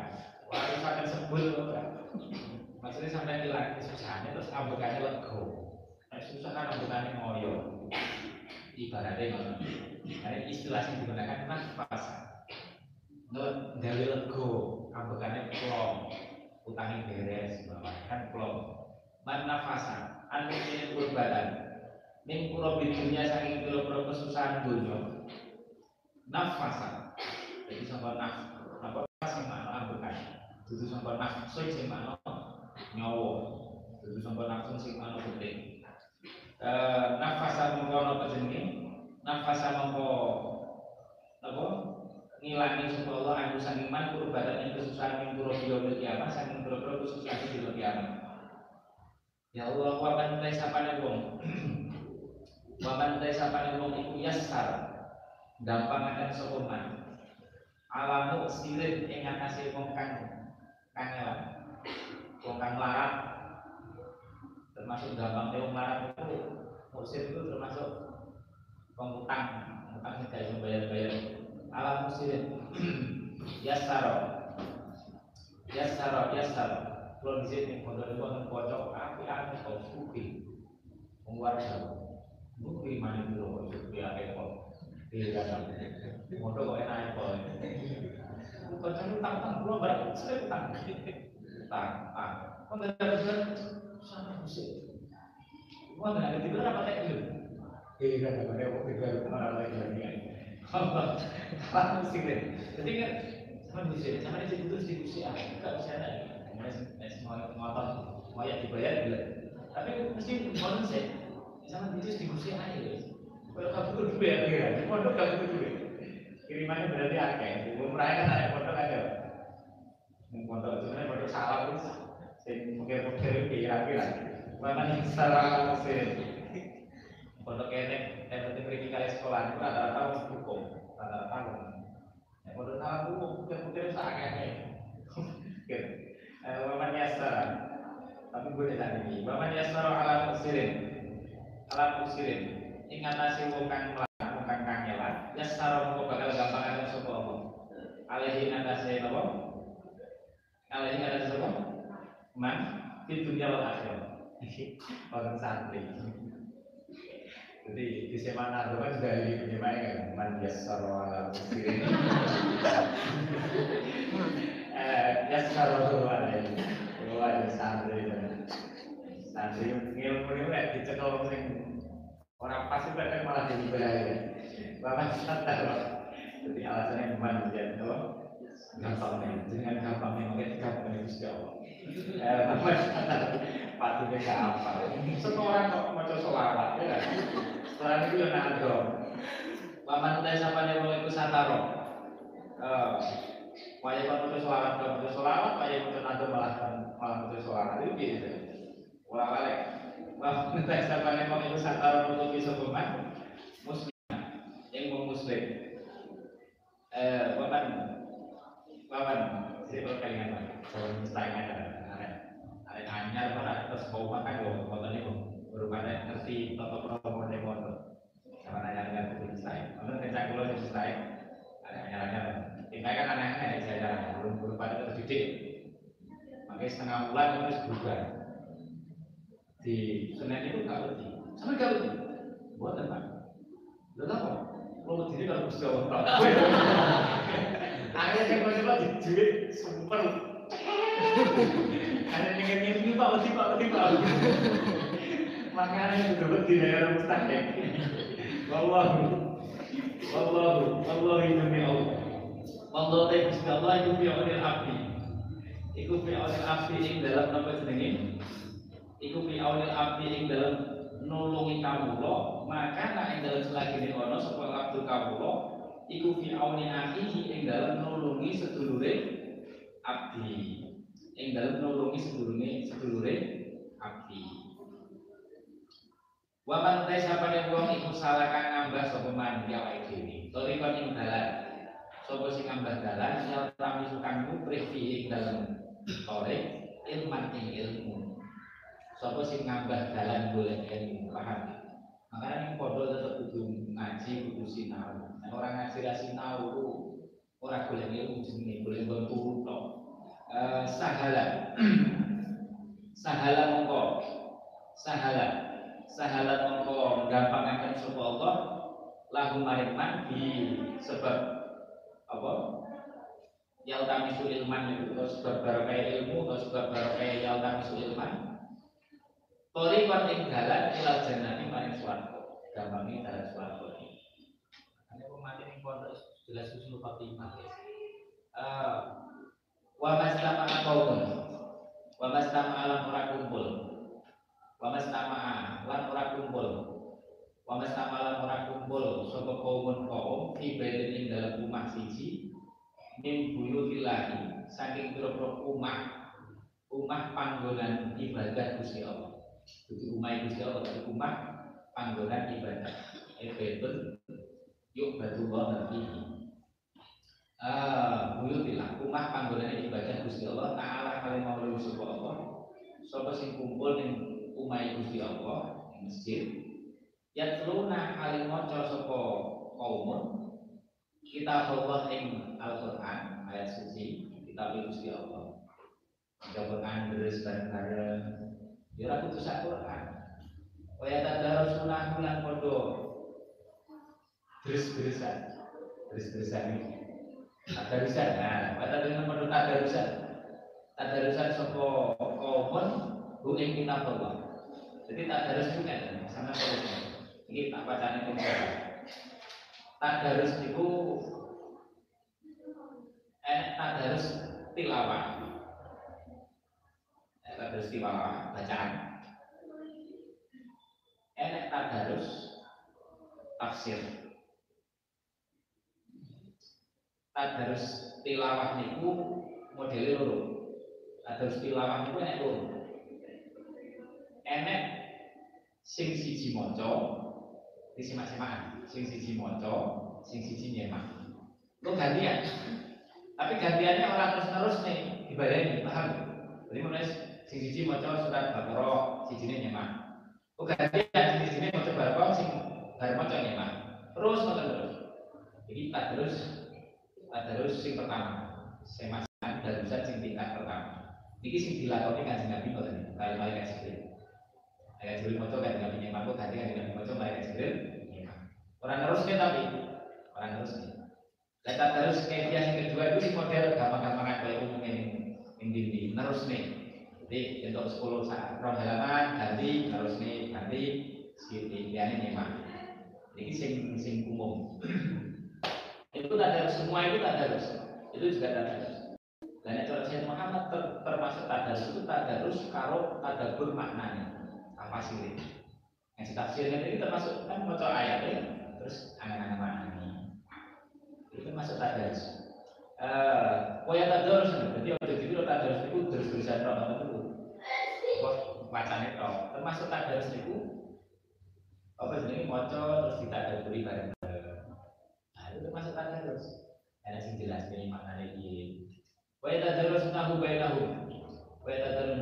Wah, sampai sebul Maksudnya sampai hilang kesusahannya terus ngambekannya lego. Nah, susah kan ngambekannya ngoyo. Ibaratnya ngono. Karena istilah yang digunakan nafas. Nggak gawe lego, ngambekannya plong. Utangnya beres, kan plong. Man nafasa, anu ini kurbatan min kurobi dunia saking piro-piro kesusahan dunia nafasa jadi sampai naf apa sing makna bukan dudu sampai nafsu sing makna nyawa dudu sampai nafsu sing makna penting eh nafasa mongko apa jenenge? Nafasa mongko apa? Ngilangi sapa Allah anu saking man kurbatan ing kesusahan min kurobi yaumil kiamah saking piro-piro kesusahan di kiamah ya Allah wa man taisapane wong. Waman teh sapane wong iku yasar. Gampangaken sapa man. Alamu sirin ing atase wong kang kangelan. Wong kang larat termasuk gampang wong larat itu musir itu termasuk pengutang utang sing gak bayar-bayar alam musirin yasaro yasaro yasaro kalau di sini pondok itu wonten pojok api api kau suki wong warga Bukti mana dulu kok itu ya kok. Iya kan. Motor kok enak kok. Bukan cari utang utang pulau barang sering utang. Utang, utang. Kok nggak ada benar sama musik. Wah nggak ada tidur apa kayak gitu. Iya ada ke mana lagi lagi. Apa musik deh. Jadi kan sama musik, sama di situ diskusi ah, nggak bisa ada. Kemudian mau ngotot, mau ya dibayar bila. Tapi mesti mau sih sama itu diskusi aja guys kalau kamu tuh duit ya di pondok kamu tuh kirimannya berarti kan ada pondok aja pondok sebenarnya pondok salah terus saya mungkin mungkin kira-kira yang salah mesin pondok kenek yang penting pergi kali sekolah itu rata-rata hukum rata-rata hukum pondok salah hukum mungkin-mungkin sakit gitu Waman yasara Tapi gue tidak ini? Waman yasara ala musirin alam usirin. Ing ngatasi wong kang wong kang kangelan. Ya saro mengko bakal gampang sapa Allah alaihi ngatasi apa? Alaihi ngatasi sapa man di dunia wal akhirat orang santri. Jadi di semana itu kan dari penyemai kan? Man yassaro ala usirin eh yassaro alaihi wah santri santri ilmu ini udah dicekel sing orang pasti itu malah jadi bahaya. Bahkan sadar jadi alasannya menjadi apa gampang dengan gampang mungkin gampang itu Allah patutnya gak apa setoran kok mau solawat ya kan setoran itu yang ada Paman teh sapane wong iku sataro. Eh, waya kok putus selawat, kok putus selawat, waya putus ado malah malah putus selawat itu gitu Wala balik. Wah, entah siapa nih mau itu satu menutupi sebuah muslim yang mau muslim. Eh, wapan, wapan, si berkalian apa? Soal mustahil ada, ada, ada anyar bau makan bau, wapan itu berupaya ngerti toto promo demo itu. Sama nanya dengan itu mustahil. Kalau kencang kulo itu mustahil, ada anyar-anyar. Kita kan aneh-aneh saya belum berupaya terdidik. Makanya setengah bulan terus berubah di Senin itu nggak lebih, sama nggak buat apa? Lo tahu? Lo berdiri kalau bisa Akhirnya saya mau coba di duit super. Ada yang ini pak, lebih pak, lebih pak. Makanya itu berdiri daerah mustahil. Wallahu, wallahu, wallahu demi Allah. Wallahu ta'ala Gusti Allah itu fi awal api. Iku fi awal api ing dalam nama jenenge iku fi aunil abdi ing dalam nulungi kawula maka nek ing dalam selagine ana sapa abdu kawula iku fi auni akhihi ing dalam nulungi sedulure abdi ing dalam nulungi sedulure sedulure abdi Wa man tasabane wong iku salah kang ngambah sapa man ya wae dhewe. Torikon ing dalan. Sapa sing ngambah dalan ya tami sukang muprih ing dalam torek ilman ing ilmu Sopo sing ngambah dalan boleh ilmu paham Makanya ini pondok tetap kudu ngaji, kudu sinau. Nah, orang ngaji ra sinau orang boleh ilmu jenenge, boleh bantu tok. Eh sahala. sahala mongko. Sahala. Sahala mongko gampangaken sapa Allah lahu maring di sebab apa? Ya utamisul ilman itu sebab barokah ilmu atau sebab barokah ya utamisul ilman Tori kon ing dalan ila jannati maring swarga. Gampange dalan swarga. Ane pemati ning pondok jelas usul Fatimah. Eh wa mastama qaumun. Wa mastama lan ora kumpul. Wa mastama lan ora kumpul. Wa mastama lan ora kumpul sapa kaumun kaum fi ing dalam rumah siji min buyutillahi saking pira-pira rumah rumah panggonan ibadah Gusti Allah. Jadi rumah Gusti Allah, jadi rumah panggonan ibadah. Ebetun yuk batullah nanti. Ah, buyutilah rumah panggonan ibadah Gusti Allah taala kali mau lewu sapa Allah. Sapa sing kumpul ning rumah Gusti Allah ning masjid. Yatluna kali maca sapa kaumun kita Allah ing Al-Qur'an ayat suci kitab Gusti Allah. Maca Quran terus bareng-bareng. Ya ora kudu sak Quran. Kaya tadarusuna bulan podo. Terus-terusan. Terus-terusan ini. Tadarusan. Nah, dengan podo tadarusan. Tadarusan sapa kaumun hu ing kitab Allah. Jadi tadarus juga sama seperti ini tak bacaan itu tadarus itu eh tadarus tilawah eh, tadarus tilawah bacaan. Enek tadarus tafsir tadarus tilawah niku modele loro. Tadarus tilawah niku enek loro. Enek sing siji maca di simak-simakan sing siji maca sing siji nyemak. Lu gantian. Tapi gantiannya orang terus-terus nih ibadahnya paham? Jadi mulai sing siji maca surat Baqarah siji nyemak. Lu gantian sing siji maca Baqarah sing bar maca nyemak. Terus terus. Jadi tak terus terus sing pertama dan bisa sing tingkat pertama ini sing dilakoni kanjeng Nabi ngoten kali-kali kasih ayat Jibril moco kan dengan pinjam aku ganti kan dengan moco ayat Jibril orang terus nih tapi orang terus nih kita terus kayak yang kedua itu si model gampang-gampangan kayak umum ini ini di terus nih jadi untuk 10 saat rom halaman ganti terus nih ganti segitu ini memang ini sing sing umum itu tak harus semua itu tak harus itu juga tak harus dan itu Rasul Muhammad ter, termasuk tadarus itu tadarus kalau tadabur maknanya apa sih ini? Yang tafsirnya itu termasuk kan baca ayat ya, terus angan-angan maknanya. Itu termasuk tadarus. Eh, kaya tadarus berarti ada di situ tadarus itu terus tulisan roh itu. Bacanya toh, termasuk tadarus itu apa sih ini terus kita ada beri bareng Nah itu termasuk tadarus. Ada sing jelas ini maknanya ini. Kaya tadarus nahu bainahu. Kaya tadarus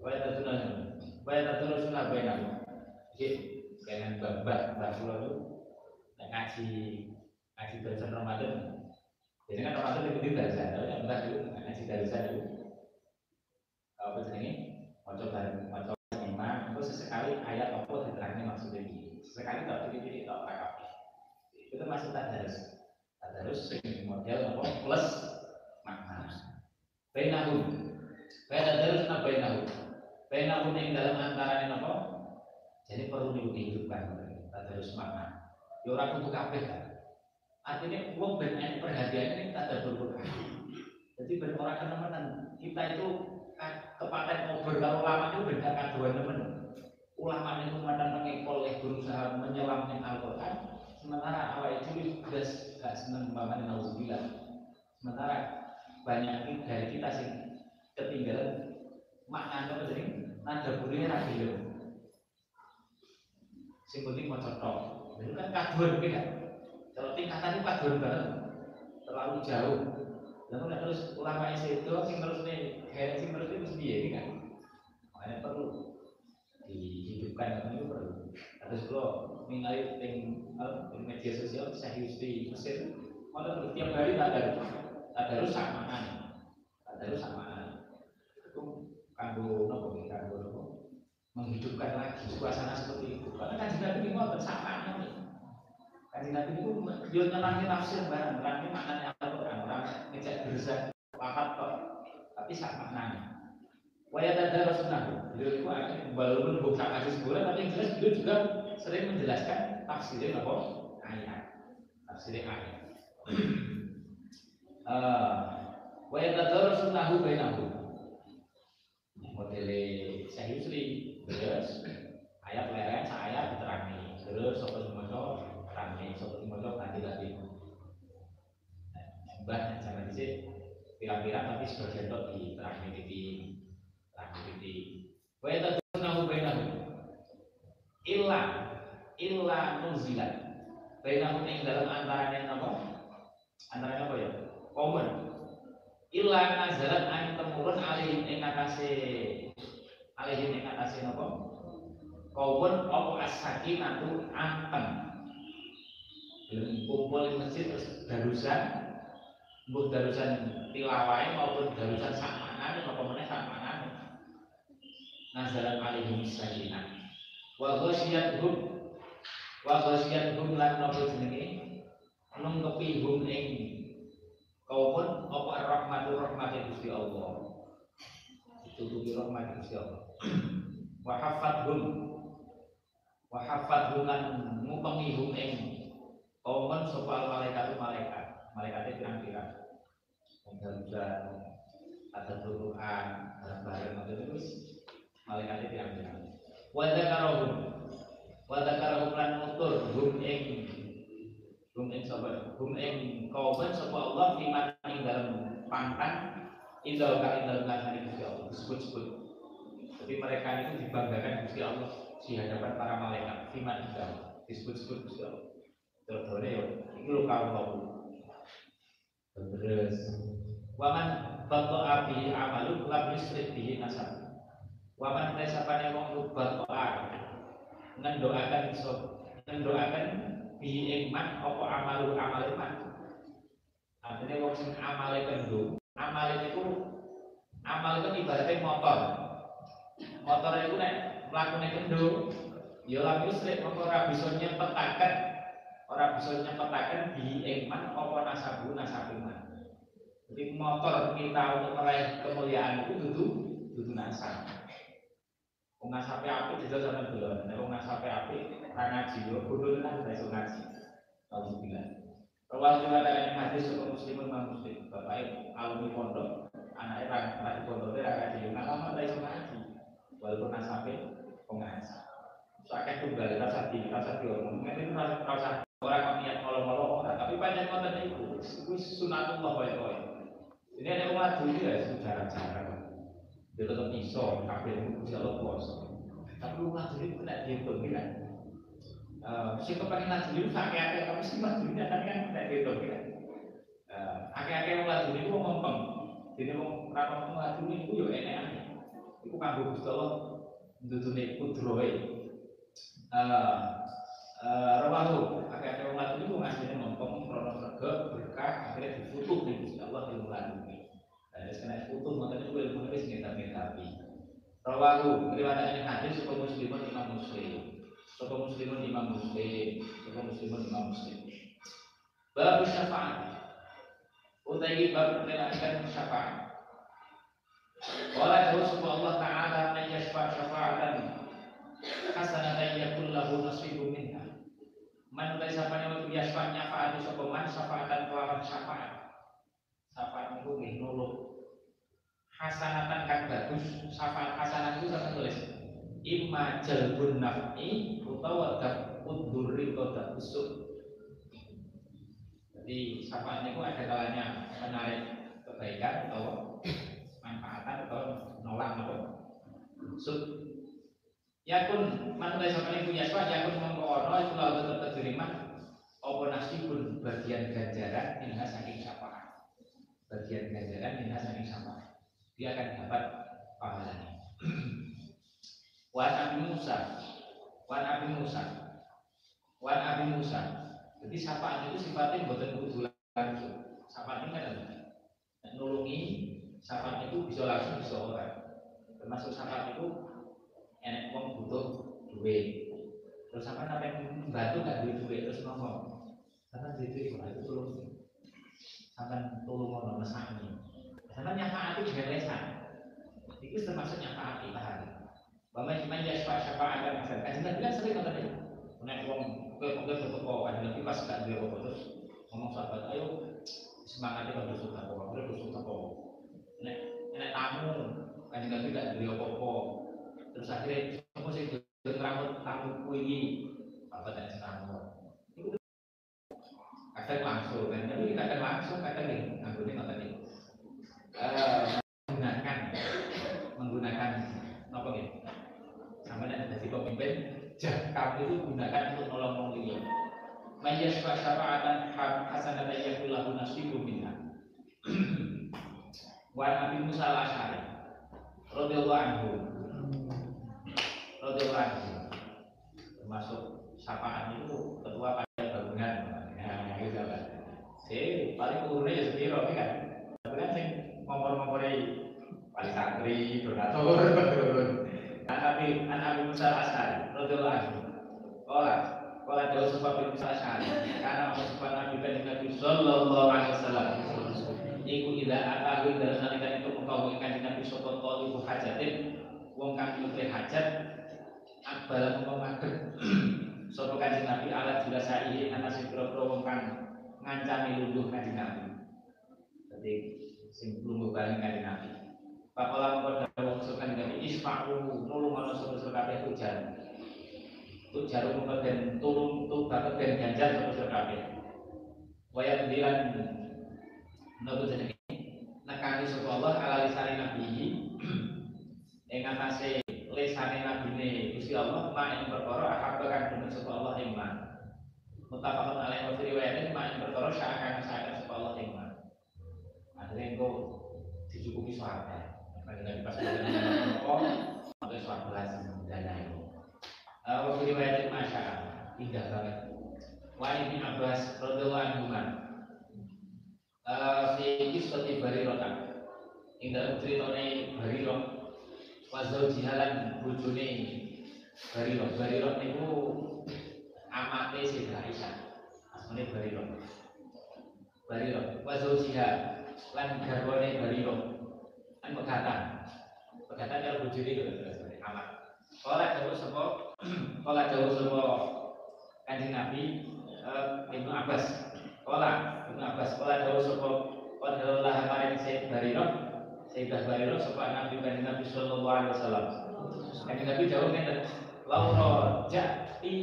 Kaya tadarus Baik terus sunnah bainahu. Jadi jangan babak Rasulullah itu ngaji ngaji belajar Ramadan. Jadi kan Ramadan itu tidak bisa, tapi yang enggak itu ngaji dari saya itu. Apa ini? Mau bareng, mau lima, itu sesekali ayat apa diterangin maksudnya ini. Sesekali tak pilih-pilih tak. Itu masih tadarus. Tadarus model apa plus makna. Bainahu. Baik tadarus na bainahu. Pena kuning dalam antara ini apa? Jadi perlu dihidupkan tak harus makna. Ya orang untuk kabeh. Artinya uang banyak perhatian ini tak ada berbuka. Jadi berorang teman kita itu kepaten ngobrol kalau ulama itu beda kaduan teman. Ulama itu memandang mengekol oleh berusaha menyelam yang Al-Quran. Sementara awal itu sudah gak senang membangun nauzubillah. Sementara banyak dari kita sih ketinggalan makna apa jadi nada bunyinya ra gelem. Sing penting mau cetok itu kan kaduan kan kalau tingkatan itu kaduan banget. Terlalu jauh. Lalu terus ulama itu sing terus nih kayak sing terus itu mesti ya kan? Makanya perlu dihidupkan itu perlu. Terus ningali di media sosial saya di Mesir, kalau tiap hari ada ada tak ada rusak makan. Itu kanggo nopo kanggo nopo menghidupkan lagi suasana seperti itu. Karena kan Nabi ini mau bersama nih. Kan Nabi itu yo nyenangi tafsir barang, berarti maknanya Al-Quran, orang ngecek berusaha pakat kok, tapi sak maknanya. Waya tanda Rasulullah, beliau itu akan walaupun bukan hadis bulan, tapi yang jelas beliau juga sering menjelaskan tafsirnya apa ayat, tafsirnya ayat. uh, Waya tanda Rasulullah bainahu. Modele saya Yusri, terus ayat leren saya diterangi, terus sopo semono terangi, sopo semono ganti lagi. Mbah jangan di sini pirang-pirang tapi sebagian itu diterangi di Jadi wa yatadunnahu bainahum illa illa nuzilat bainahum ing dalam antaranya apa? Antaranya apa ya? Common. Illa nazarat an temurun alihim ing atase alihim ing atase napa? Common apa as-sakinatu ampen. Belum kumpul di masjid terus darusan Mbok darusan tilawai maupun darusan sakmanan apa meneh sakmanan nazalat alaihim sakinah wa ghasyiyatuhum wa ghasyiyatuhum lan napa jenenge? Nungkepi hum ing kaumun apa rahmatur rahmati Gusti Allah? Ditutupi rahmat Gusti Allah. Wa hafadhum wa hafadhum lan ngupengi hum ing kaumun sapa malaikat malaikat malaikatnya pirang-pirang. Dan ada Quran bareng-bareng itu malaikatnya pirang-pirang. Wa dzakarahum wa dzakarahum lan mutur hum ing hum ing sapa? Hum ing kauman sapa Allah iman ing dalam pangkat indal kali dalam ngarsane Gusti Allah. Disebut-sebut. Jadi mereka itu dibanggakan Gusti Allah di hadapan para malaikat iman ing dalam. Disebut-sebut Gusti Allah. Terus ya, ini lo kau tahu. Terus, waman bato api amalu lam yusrik bihi nasab. Waman resapane wong lubat doa ngendoakan iso ngendoakan bi iman apa amalu amal iman. Artinya wong sing amale kendo, amal itu amal itu ibaratnya motor. Motor itu nek mlakune kendo, ya lam yusrik mongko ora bisa nyepetaken ora bisa nyepetaken bi iman apa nasabu nasabiman. Jadi motor kita untuk meraih kemuliaan itu duduk duduk nasab. Wong nasape api jajal sampe delon. Nek wong nasape api ora ngaji yo bodoh kan ora iso ngaji. Alhamdulillah. Rawal juga ada hadis sapa muslimun man muslim. Bapak alumni pondok, anaknya ra ra pondok ora ngaji. Nah, lama ora iso ngaji. Walaupun nasape pengaji. Soalnya tunggal rasa di rasa di. Mungkin itu rasa rasa orang kok niat molo-molo orang, tapi banyak konten itu. Itu sunatullah kowe-kowe. Ini ada umat dulu ya jarang-jarang dia tetap iso kafir Gusti Allah kuasa tapi umat dulu tidak dihitung kan si kepengen ngaji itu sakit-sakit tapi si umat dulu kan kan tidak dihitung kan akeh-akeh umat dulu itu ngomong rapat umat dulu itu ya enak itu kanggo Gusti Allah ndudune kudrohe. Rawahu akeh-akeh umat dulu ngasihne ngomong krono berkah akhirnya difutuh di Gusti Allah di bulan dan kena futuh makanya itu ilmu nulis ngetapi Rawahu ini hadis supaya muslimun imam muslim. Supaya muslimun imam muslim. Supaya muslimun imam muslim. Bab syafaat. Utai bab menerangkan syafaat. Jauh supaya Allah Ta'ala menyasfa syafaatan hasanatan yakul lahu nasibu minha. Man utai sapanya untuk yasfa nyafaat supaya man syafaatan kelawan syafaat. Syafaat itu nulung hasanatan kan bagus syafaat hasanat itu saya tulis. Imma jalbun naf'i utawa daf'ud durri atau daf'usuk jadi syafaatnya itu ada kalanya menarik kebaikan atau manfaatan atau nolak apa? Sud yakun dari sampai punya syafaat yakun mengkono itu lalu tetap terima apa nasibun bagian ganjaran minha saking syafaat. Bagian ganjaran minha saking syafaat dia akan dapat pahalanya. Wa Nabi Musa Wan Abi Musa. Wan Abi Musa. Jadi sapaan itu sifatnya buatan kudu langsung. Sapaan ini kan ada. Nulungi sapaan itu bisa langsung bisa orang. Termasuk sapaan itu enak uang butuh duit. Terus apa namanya membantu gak duit duit terus ngomong. Karena duit duit itu tolong sampai tolong ngomong mesaknya. Sampai nyafaati dengan lesan. Itu termasuk nyafaati paham. Bapak cuma ya syafaat dan hasan. Kajian Nabi kan sering kata dia. Nek wong kowe kowe berteko kajian Nabi pas gak duwe apa terus ngomong sahabat, ayo semangat itu harus suka apa, harus suka apa. Nek nek tamu kajian Nabi gak duwe apa-apa. Terus akhirnya semua sih terang tamu kuwi apa tak senang. Kadang langsung kan, tapi kadang langsung kadang iki. Menggunakan menggunakan apa gitu? sama dan jadi pemimpin kamu itu gunakan untuk nolong orang lain Mayas syafa'atan hasanatan yakulahu nasibu minha. Wa Nabi Musa al-Ashari radhiyallahu anhu radhiyallahu anhu termasuk syafaat itu ketua pada gabungan nah gitu kan si paling umurnya ya sepiro kan tapi kan ngompor-ngompori paling santri donatur Nabi an Abi Musa al-As'ari radhiyallahu anhu. Qala qala jauh sebab Abi Musa al-As'ari karena apa? Sebab Nabi kan Nabi sallallahu alaihi wasallam. Iku ila atahu ila nalika itu mengkau ikan Nabi sallallahu alaihi hajatin. Wong kang nyuwun hajat akbal mengkau madhep sapa kanjeng Nabi ala jelasai ana sing pira-pira wong kang ngancani lungguh kanjeng Nabi. Jadi sing lungguh bali kanjeng Nabi. Pakola mengkau dawuh sukan dari isfa'u nulung ana sapa kabeh hujan. Hujan mengkau den tulung tu bakat den ganjar sapa kabeh. Waya dilan nopo jenenge nekani Allah ala lisane nabi ing atase lisane nabine Gusti Allah ma ing perkara ahabba kang demen sapa Allah ing man. Alaihi wa riwayatin ma ing perkara syakan sapa Allah ing. Akhirnya engko dicukupi sahabat. Dengan pas oh, atau suatu belas dana itu. Waktu riwayat masya indah banget. Wa ini Abbas radhiyallahu anhu fi kisati barirota ing dalam ceritane bariro wa zaujihalan bojone bariro bariro niku amate Sayyidah Aisyah asmane bariro bariro wa zaujiha lan garwane bariro kan pegatan. Pegatan kalau bojone itu amat Kala jauh sapa? Kala jauh sapa? Kanjeng Nabi Ibnu Abbas. Kala Ibnu Abbas kala jauh sapa? Qadalallah maring Sayyid Bariro Sayyidah Bariro sapa Nabi Kanjeng Nabi sallallahu alaihi wasallam. Kanjeng Nabi jauh ngeten. Laura jati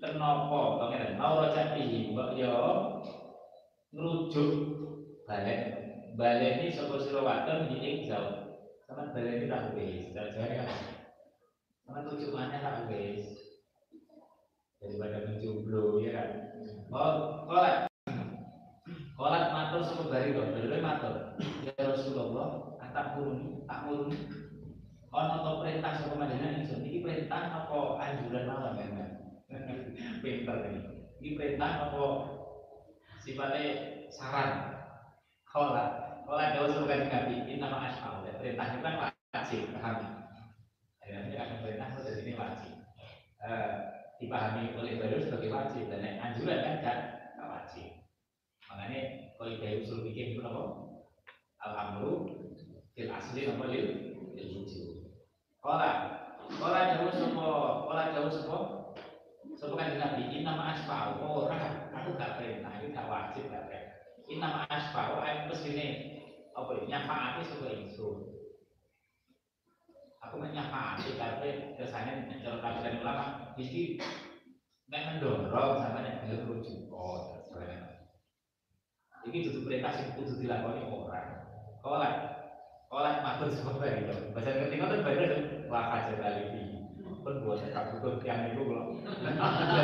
Kenapa ngeten? Laura jati mbok yo ngrujuk balik. Ini sapa sira wadon? Ing jauh. Sama ini tak wis jare kan sama tujuannya tak wis. Daripada menjomblo ya kan? Kolak kolak matur sapa bari kok bari matur. Ya Rasulullah tak muruni tak muruni. Ono to perintah sapa panjenengan ingsun iki perintah apa anjuran mawon kan pinter ini. Ini perintah apa sifatnya saran. Kolak kolak jauh kanjeng Nabi ini nama asal. Perintah itu kan wajib pahami? Ini akan perintah dari ini wajib. Dipahami oleh baru sebagai wajib dan anjuran kan gak, wajib. Makanya kalau dari usul pikir itu apa? Alhamdulillah fil asli apa? Lil lil wujud. Kola kola jauh semua kola jauh semua kan nabi ini nama asfal orang aku gak perintah ini gak wajib gak perintah ini nama asfal aku ke sini apa ini nyafaati sebagai insun aku menyafaati tapi kesannya kalau kajian ulama. Mesti nek mendorong sama nek belum rujuk oh ini tutup perintah sing kudu dilakoni orang. Kolak kolak matur sama bayi bahasa ketika itu bayi wah hajar alibi pun buat tetap butuh yang itu kalau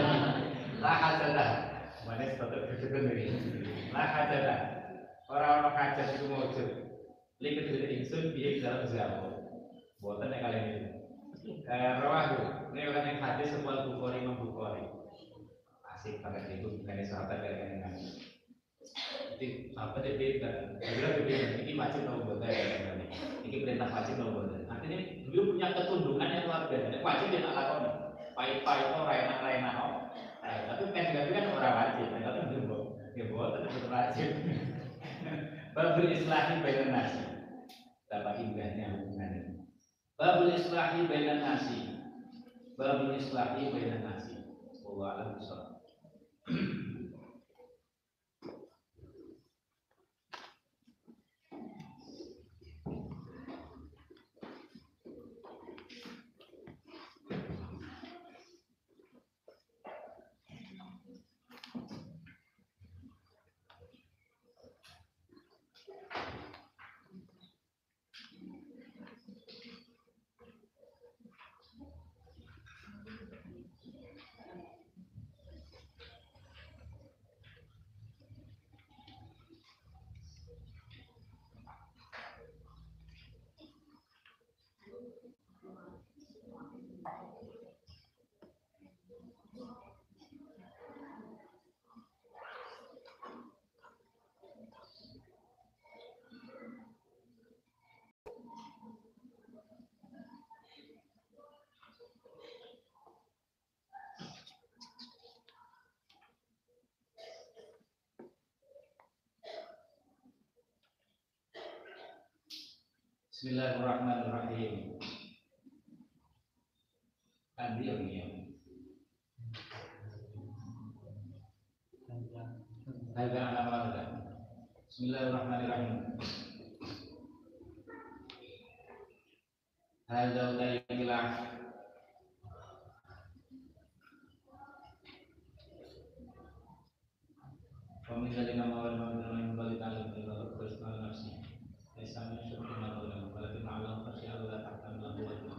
lah hajar mana sepatut bersyukur ini lah hajar dah orang-orang hajar itu mau lihat dari insun biar dalam zaman buatan yang kalian itu Eh, rawahu riwayat yang hadis sebuah bukhari imam bukhari asik banget itu bukan sahabat dari kan jadi sahabat itu beda beda beda ini wajib nopo boten ini perintah wajib nopo boten artinya beliau punya ketundukan yang luar biasa. Wajib dia tak lakoni. Pai-pai itu rena rena no tapi kan juga kan orang wajib tapi belum ya boten tetap wajib Babul islahi bainan nasi. Dapat indahnya hubungan ini. Babul islahi bainan nasi. Babul islahi bainan nasi. Wallahu a'lam Bismillahirrahmanirrahim. Andi yang ini. Hadza ala warda. Bismillahirrahmanirrahim. Hadza udailah Kami jadi nama orang yang balik alim kalau terus nafsi. Esame syukurna ulam walakin alam fasya Allah takkan lahu wajah.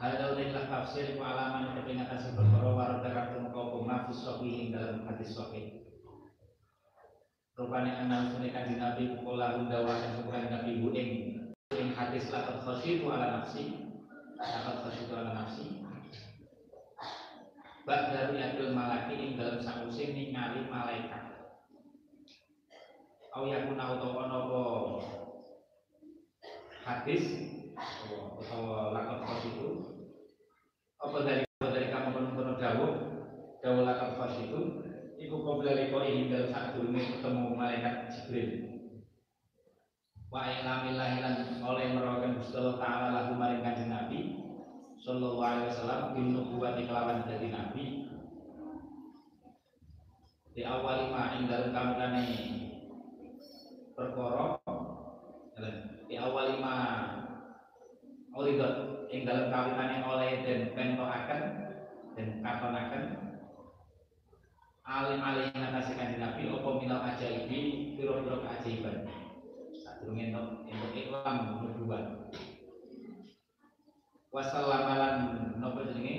Hada udailah tafsir ku alaman kepingatan si perkara warad daratun kau kumafis sohihin dalam hadis sohih. Rupanya anak sunni kanji Nabi Kula hundawa dan bukan Nabi Buing Ing hadis lakot khosidu ala nafsi. Lakot khosidu ala nafsi. Bak dari adil malaki ing dalam sakusin ningali malaikat. Au yakuna utawa nopo. Hadis utawa lakot khosidu Apa dari dari kamu penuh-penuh dawuh Dawuh lakot khosidu Iku qabla liqa'ihi dalam durunge ketemu malaikat Jibril. Wa ilamillahi lan oleh merokan Gusti Allah taala lagu maring Kanjeng Nabi sallallahu alaihi wasallam bin nubuwati kelawan dadi nabi. Di awal ma ing dalem kamane perkara di awal ma Oridot ing dalam kawitane oleh dan pentoaken dan katonaken alim-alim yang ngatasi kanji Nabi opo minal ajaibi piro-piro keajaiban. Saat durung entuk entuk iklam nubuwan wassalamulan nopo jenenge?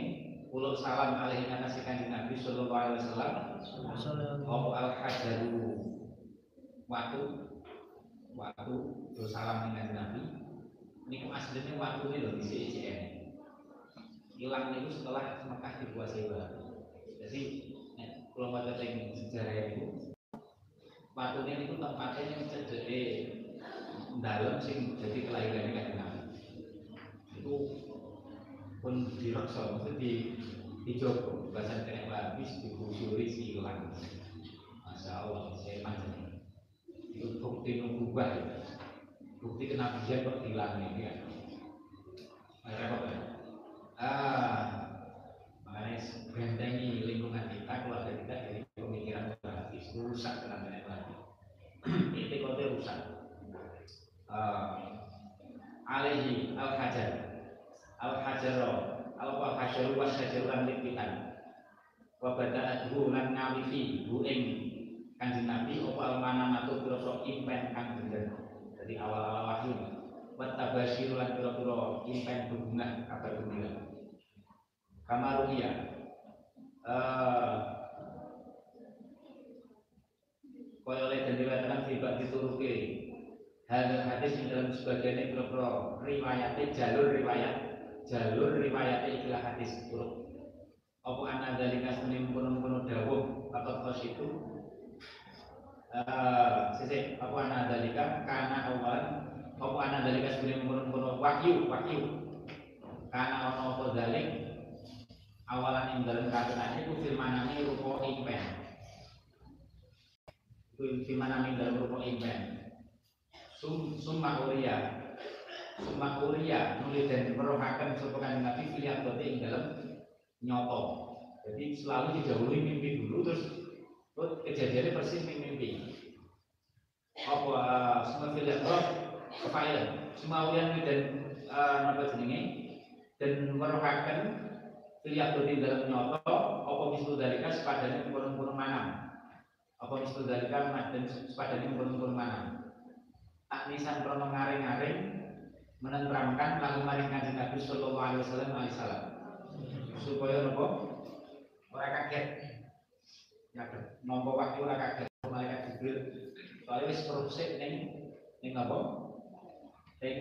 Ulo salam alaihi ngatasi kanji Nabi sallallahu alaihi wasallam. Opo al hajaru waktu waktu do salam dengan Nabi ini aslinya waktu ini loh di CICN hilang itu setelah Mekah dikuasai baru jadi kalau pada teng sejarah itu patutnya itu tempatnya yang cedek dalam sing jadi kelahiran kan itu pun direksa itu di di Joko. Bahasa kena habis digusuri hilang. Masya Allah saya panjang. Itu bukti nububah bukti kenabian hilang ini kan repot ya? Ah makanya bentengi lingkungan kita keluarga kita dari pemikiran berhabis rusak tenaga lagi. Itu kote rusak. Uh, alaihi al hajar al hajaro al wa hajaru wa syajaruan lipitan. Wa bada'adhu lan ngawifi bu ing kanjeng nabi apa al manamatu pira-pira impen kang bener dari awal-awal wahyu. Wa tabasyiru lan pira-pira impen berbunga kabar gembira kamarunia uh, kaya oleh dan dikatakan tiba dituruki. Hal hadis yang dalam sebagian ini pro riwayatnya jalur riwayat jalur riwayat ikilah hadis turuk apa ana dalika suni mengkono-mengkono dawuh atau kos itu eh sisi apa ana dalika? Karena apa ana dalika suni mengkono-mengkono wahyu wahyu. Karena ono apa dalik awalan ing dalem katonane iku firmanane rupa impen. Iku firmanane dalem rupa impen. Sum summa uria summa uria nulis dan merohaken sapa kanjeng Nabi filiat ing dalam nyoto. Jadi selalu didahului mimpi dulu terus kejadiannya persis mimpi. Apa semua filiat semua ulian dan uh, apa jenenge? Dan merohaken filiat dalam nyoto apa misalnya dalika sepadanya kurung-kurung manam apa misalnya dalika dan sepadanya kurung-kurung manam tak nisan krono ngaring-ngaring menenteramkan lalu maring kanjeng Nabi sallallahu alaihi wasallam alaihi salam. Supaya nopo ora kaget. Ya nopo waktu ora kaget malaikat Jibril. Soalnya wis proses ning ning apa ning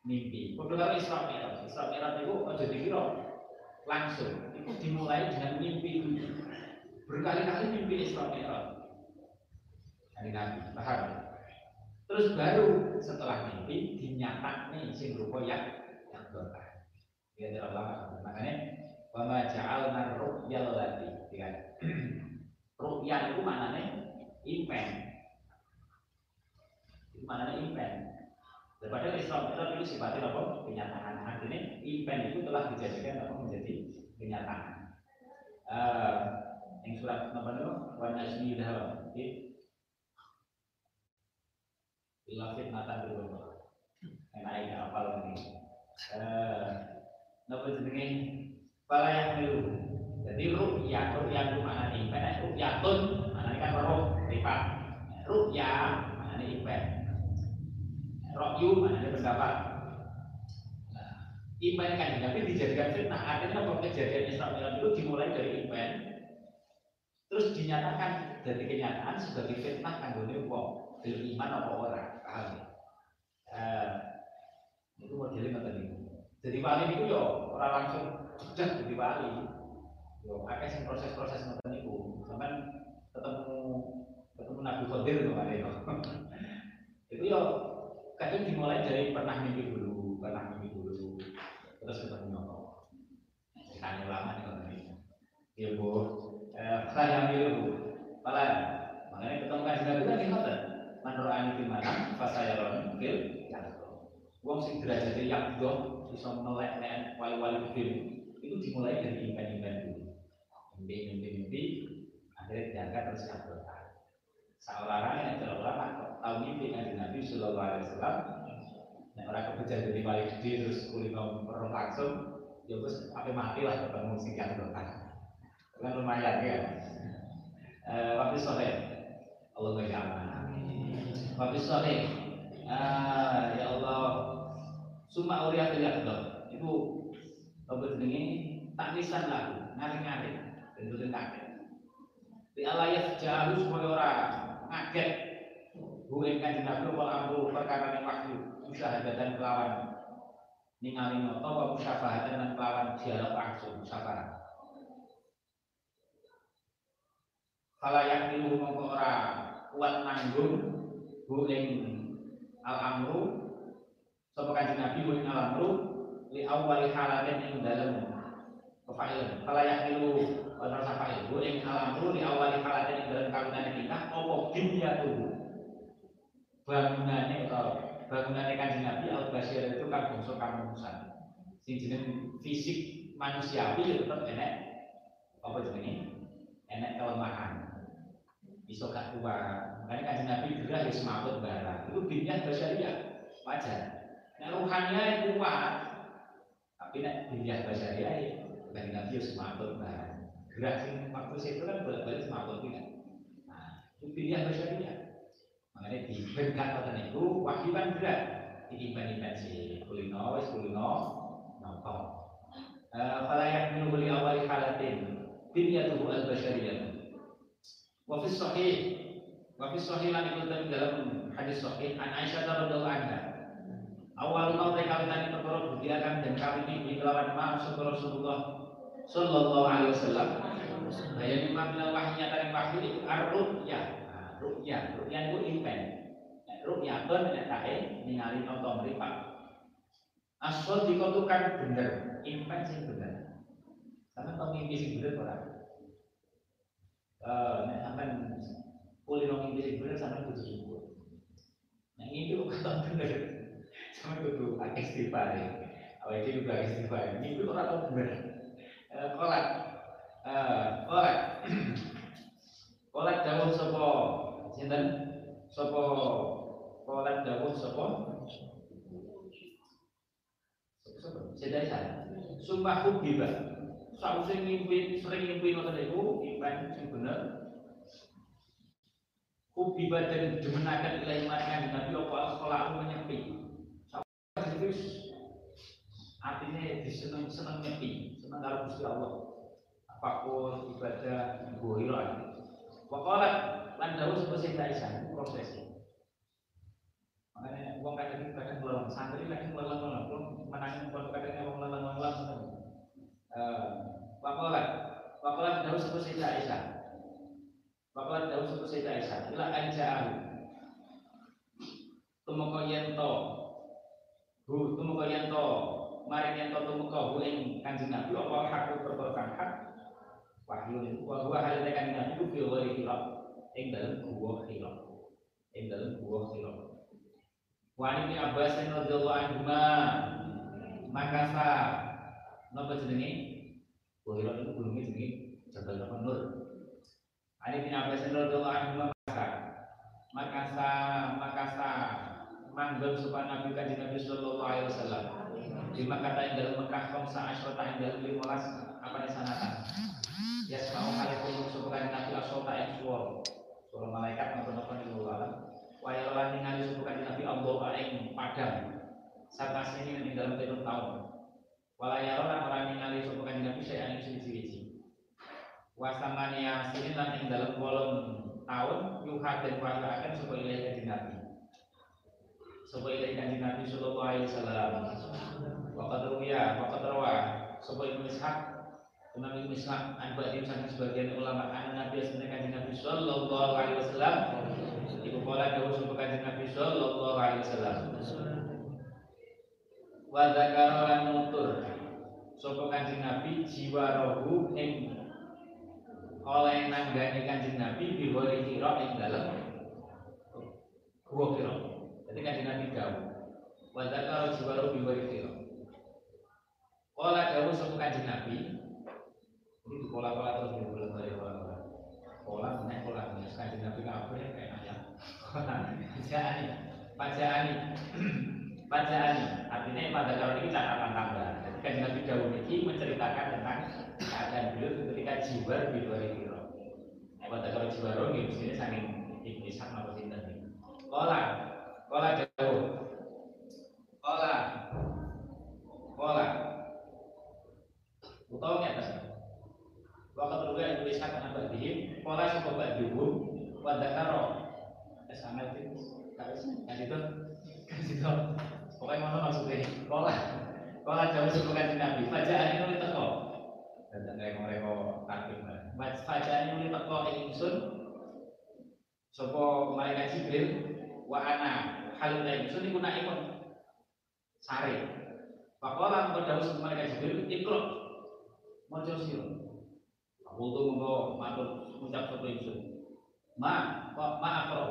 mimpi. Karo Isra Mi'raj. Isra Mi'raj itu aja dikira langsung. Itu dimulai dengan mimpi berkali-kali mimpi Isra Mi'raj. Dari Nabi paham? Terus baru setelah mimpi dinyatakan sing rupa yang yang dosa ya Allah makanya wama ja'alna ru'yal lati. Ya ru'ya itu maknanya impen. Itu maknanya impen daripada Islam itu itu sifatnya apa? Kenyataan artinya impen itu telah dijadikan apa? Menjadi kenyataan uh, yang surat nomor itu wana ismi dalam Ila fitnatan dulu. Enak ini apal ini. Eh Napa jenenge? Pala yang milu. Jadi ru'ya itu mana nih? Mana ru'yatun, mana kan roh, lipat. Ru'ya, mana nih mana nih pendapat. Ipen kan, tapi dijadikan fitnah. Artinya apa kejadian Isra Mi'raj itu dimulai dari ipen, terus dinyatakan dari kenyataan sebagai fitnah kanggone wong, dari iman apa orang, paham ya? Eh, itu modelnya ngoten niku. Jadi wali itu yo orang langsung sudah jadi wali. Yo akeh sing proses-proses ngoten niku. Sampeyan ketemu ketemu Nabi Khidir kali Itu yo kadang dimulai dari pernah mimpi dulu, pernah mimpi dulu. Terus ketemu apa? Tanya lama nih kalau ini. Ya bu, eh, saya ambil bu. Pala, makanya ketemu kan Nabi kan ngoten. Menurut ani di mana? Pas saya ron fil Wong sing derajate yakdo bisa melek-lek wali-wali film itu dimulai dari impen-impen dulu. Mimpi-mimpi-mimpi akhirnya diangkat terus kabulkan. Seorang yang terlalu tahu mimpi kan Nabi Sallallahu Alaihi Wasallam. Nah, orang kebejar jadi wali gede terus kulino perlu langsung, ya terus apa mati lah ketemu sing yakdo Kan lumayan ya. Eh, waktu sore, Allah berjamaah. Waktu sore, ah, ya Allah Suma uria tidak itu apa jenenge taklisan lagu ngaring-ngaring bentukan kaget di alayat jauh supaya orang ngaget gue kanjeng Nabi wal amru perkara yang waktu dan kelawan. Ningali noto wa musyafahatan dan kelawan dialog langsung musyafarah Kala yang milu mongko ora kuat nanggung bu al amru Sapa kanjeng Nabi wa alam ru li awwali halatin ing dalem kefailan. Kala yakilu wa rasa fa'il. Bu ing alam ru li awwali halatin ing dalem kawinane kita apa binyatu. Bangunane atau bangunane kanjeng Nabi al basir itu kan bangsa kamusan. Sing jeneng fisik manusiawi ya tetep enek apa jenenge? Enek kelemahan. Iso gak kuat. Makanya kanjeng Nabi gerah ya semaput barang. Itu binyah basyariah wajar. Nah, ruhaninya kuat. Tapi nek bahasa basyariah bagi Nabi ya semakut barang. Gerak sing waktu itu kan bolak-balik semakut tidak. Nah, itu bahasa basyariah. Makanya diberikan kata itu wahyu kan gerak. Ini si kulino, wis kulino, nopo. Fala yakminu li awali halatin Binyatuhu al-basyariyah Wa fi sahih Wa fi sahih lan dalam hadis sahih An Aisyah radhiyallahu anha awal mau kali tadi perkara budi akan dan kami ini kelawan ma Rasulullah sallallahu alaihi wasallam bayani makna wahyu tadi wahyu itu ar-ru'ya. Ru'ya ru'ya itu impen. Ru'ya ben nek tae ningali nonton mripat asal dikotukan bener impen sing bener. Sama tau mimpi sing bener ora? Eh nek sampean kulit mimpi sing bener sampean kudu syukur. Nek mimpi kok kata bener sama kudu istighfar. Awal itu juga istighfar. Mimpi ora tau bener. Kolak kolak kolak dawuh sapa? Sinten? Sapa? Kolak dawuh sapa? Sedaya saya, sumpah hubiba, Sabu sing ngimpi, sering ngimpi ngoten niku, impan sing bener. Hubiba dan demenaken ilahi maringan Nabi apa sekolah menyepi. Sabu itu artinya diseneng seneng nyepi, seneng karo Gusti Allah. Apa pun ibadah goiro Wakolat lan dawuh seperti Aisyah proses. Makanya uang kadang kadang belum santri kadang belum belum menangin kalau kadang uang lelang lelang Wakolat Wakolat dawuh seperti Aisyah. Wakolat dawuh seperti Aisyah. Ila anja'ahu. Tumeka yen to. Hu tumeka yen to. Mari yen to tumeka hu ing Kanjeng Nabi apa hak perkara hak. Wahyu itu wa huwa hal Kanjeng Nabi fi wali kira ing dalem gua kira. Ing dalem gua kira. Wa ini Abbas radhiyallahu anhu makasa napa jenenge? Gua kira itu gunungnya jenenge Jabal Nur. Ali bin Abbas radhiyallahu anhu makasa makasa makasa manggon sopan Nabi kanjeng Nabi sallallahu alaihi wasallam di Makkah dalam Mekah khamsa asyrata yang dalam 15 apa di sanatan ya semau kali pun sebukan Nabi yang suara suara malaikat apa di luar alam wa yalan ningali sebukan Nabi Allah ing padang. Sarta sini ing dalam tahun. Wala yalan orang ningali sebukan Nabi saya ing siji-siji. Wasamania sini lan dalam kolom tahun yuhad dan wahyu akan supaya ilahi supaya Nabi sallallahu alaihi wasallam. Waqad ruwiya waqad rawa. Supaya Ibnu Imam Ibnu Ishaq an ba'dim sang sebagian ulama an Nabi asmane kanjeng Nabi sallallahu alaihi wasallam iku kala dawuh supaya kanjeng Nabi sallallahu alaihi wasallam wa dzakara lan nutur sapa kanjeng Nabi jiwa rohu ing oleh nanggani kanjeng Nabi di hori kira ing dalam gua kira. Jadi kanjeng Nabi jauh. Wadah kalau jiwa roh di hori kira. Kala jauh sama kanjeng Nabi. Di pola-pola terus di bulan dari pola-pola. Pola naik pola ini kanjeng Nabi kabeh kayak ayam. Pajaani, pajaani, pajaani. Artinya pada kalau ini catatan. Jadi kanjeng Nabi jauh ini menceritakan tentang keadaan beliau ketika jibar di luar kiro. Nah, pada kalau jibar ini di sini saking ibnu Ishaq apa sih tadi? Kola, kola jauh, kola, kola. Utawa nggak tas? Waktu juga ibnu Ishaq anak berdihim, kola sebuah berdihum, pada karo. Sama itu, kan itu, kan itu. Pokoknya mana maksudnya? Kola, kola jauh sebuah nabi. Bacaan ini teko dan reko-reko takbir Mas fajane muni teko ing ingsun sapa malaikat Jibril wa ana halun ingsun iku nek ikut sare Pakola mengko dawuh sapa malaikat Jibril ikro maca sira Aku tuh mengko matur ngucap sapa ingsun Ma kok ma akro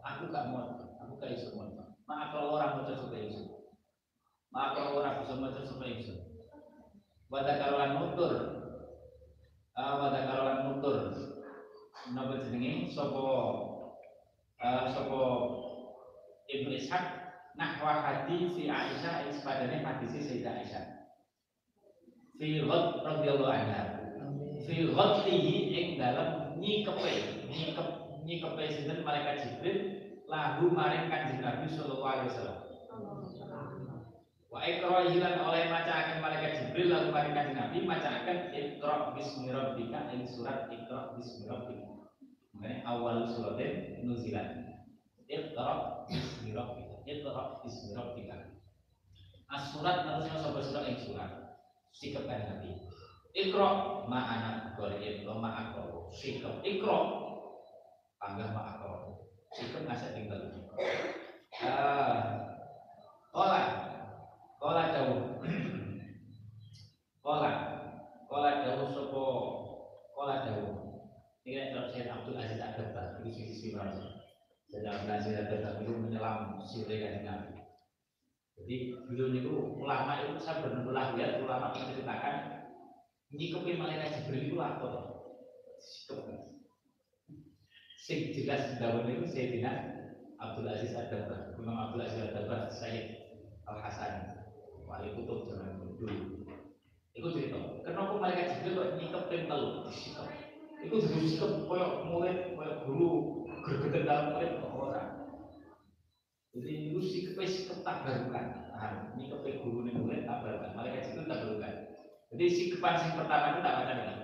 aku gak mau aku gak iso mau ma akro ora maca sapa ingsun ma akro ora bisa maca sapa ingsun Wada karolan nutur Wada karolan nutur Napa jenenge? Sopo Sopo Ibnu Ishaq Nahwa hadis si Aisyah Ispadane hadis si Aisyah. Fi radhiyallahu anha Fi ghadlihi ing dalam nyikepe Nyikep Nyikepe sinten malaikat Jibril Lahu maring kanjeng Nabi sallallahu alaihi wasallam Wa ikra hilan oleh maca akan malaikat Jibril lalu mari kanjeng Nabi maca akan ikra bismi rabbika ing surat ikra bismi rabbika. Awal suratin nuzilan. Ikra bismi rabbika. Ikra bismi rabbika. Asurat manusia sapa surat ing surat. Sikap Nabi. Ikro ma'ana Qur'an lo ma'akro. Sikap ikro. Panggah ma'akro. Sikap ngasih tinggal. Ah, Kola. Kola jauh. Kola. Kola jauh sopo? Kola jauh. Ini kan saya Abdul Aziz Adabah Ini sisi Saya Abdul Aziz Adabah itu menyelam sirri kan Nabi. Jadi beliau itu ulama itu saya benar-benar lihat ulama menceritakan nyikepin malaikat Jibril itu apa? Sing jelas itu saya tidak Abdul Aziz Adabah, Imam Abdul Aziz Adabah, Sayyid Al Hasan, wali kutub zaman dulu. Itu cerita. Kenapa malaikat Jibril kok nyikepin telu disikep? Itu jadi sikep koyok murid, koyok guru, gergeten dalam murid orang. Jadi itu sikap sikap tak barukan. Nah, ini kepe guru nih mulai tak barukan. Malaikat itu tak barukan. Jadi sikapan pertama itu tak baca nih.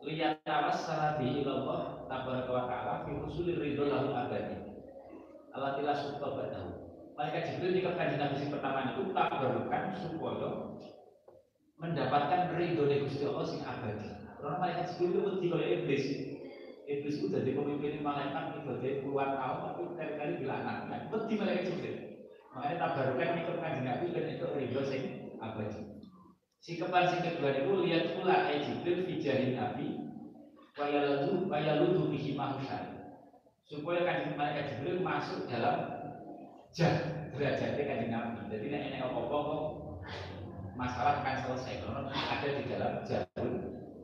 Lihat tawas salabi ilallah tabaraka wa ta'ala fi ridho lahu abadi. Allah tidak suka batahu. Malaikat Jibril di kajian Nabi pertama itu tak barukan supaya mendapatkan ridho dari Gusti Allah sing abadi. Karena malaikat Jibril itu mesti oleh iblis. Iblis itu jadi pemimpin malaikat ibadah puluhan tahun tapi kali-kali bilang anak Beti malaikat Jibril. Makanya tabarukan ikut kanjeng Nabi dan itu ridho sing abadi. Sikapan sing kedua itu lihat pula ayat Jibril fijahin Nabi wayaludu wayaludu bihi mahusan supaya kanjeng malaikat Jibril masuk dalam jah derajatnya kanjeng Nabi. Jadi nek enek apa-apa kok masalah akan selesai karena ada di dalam jalur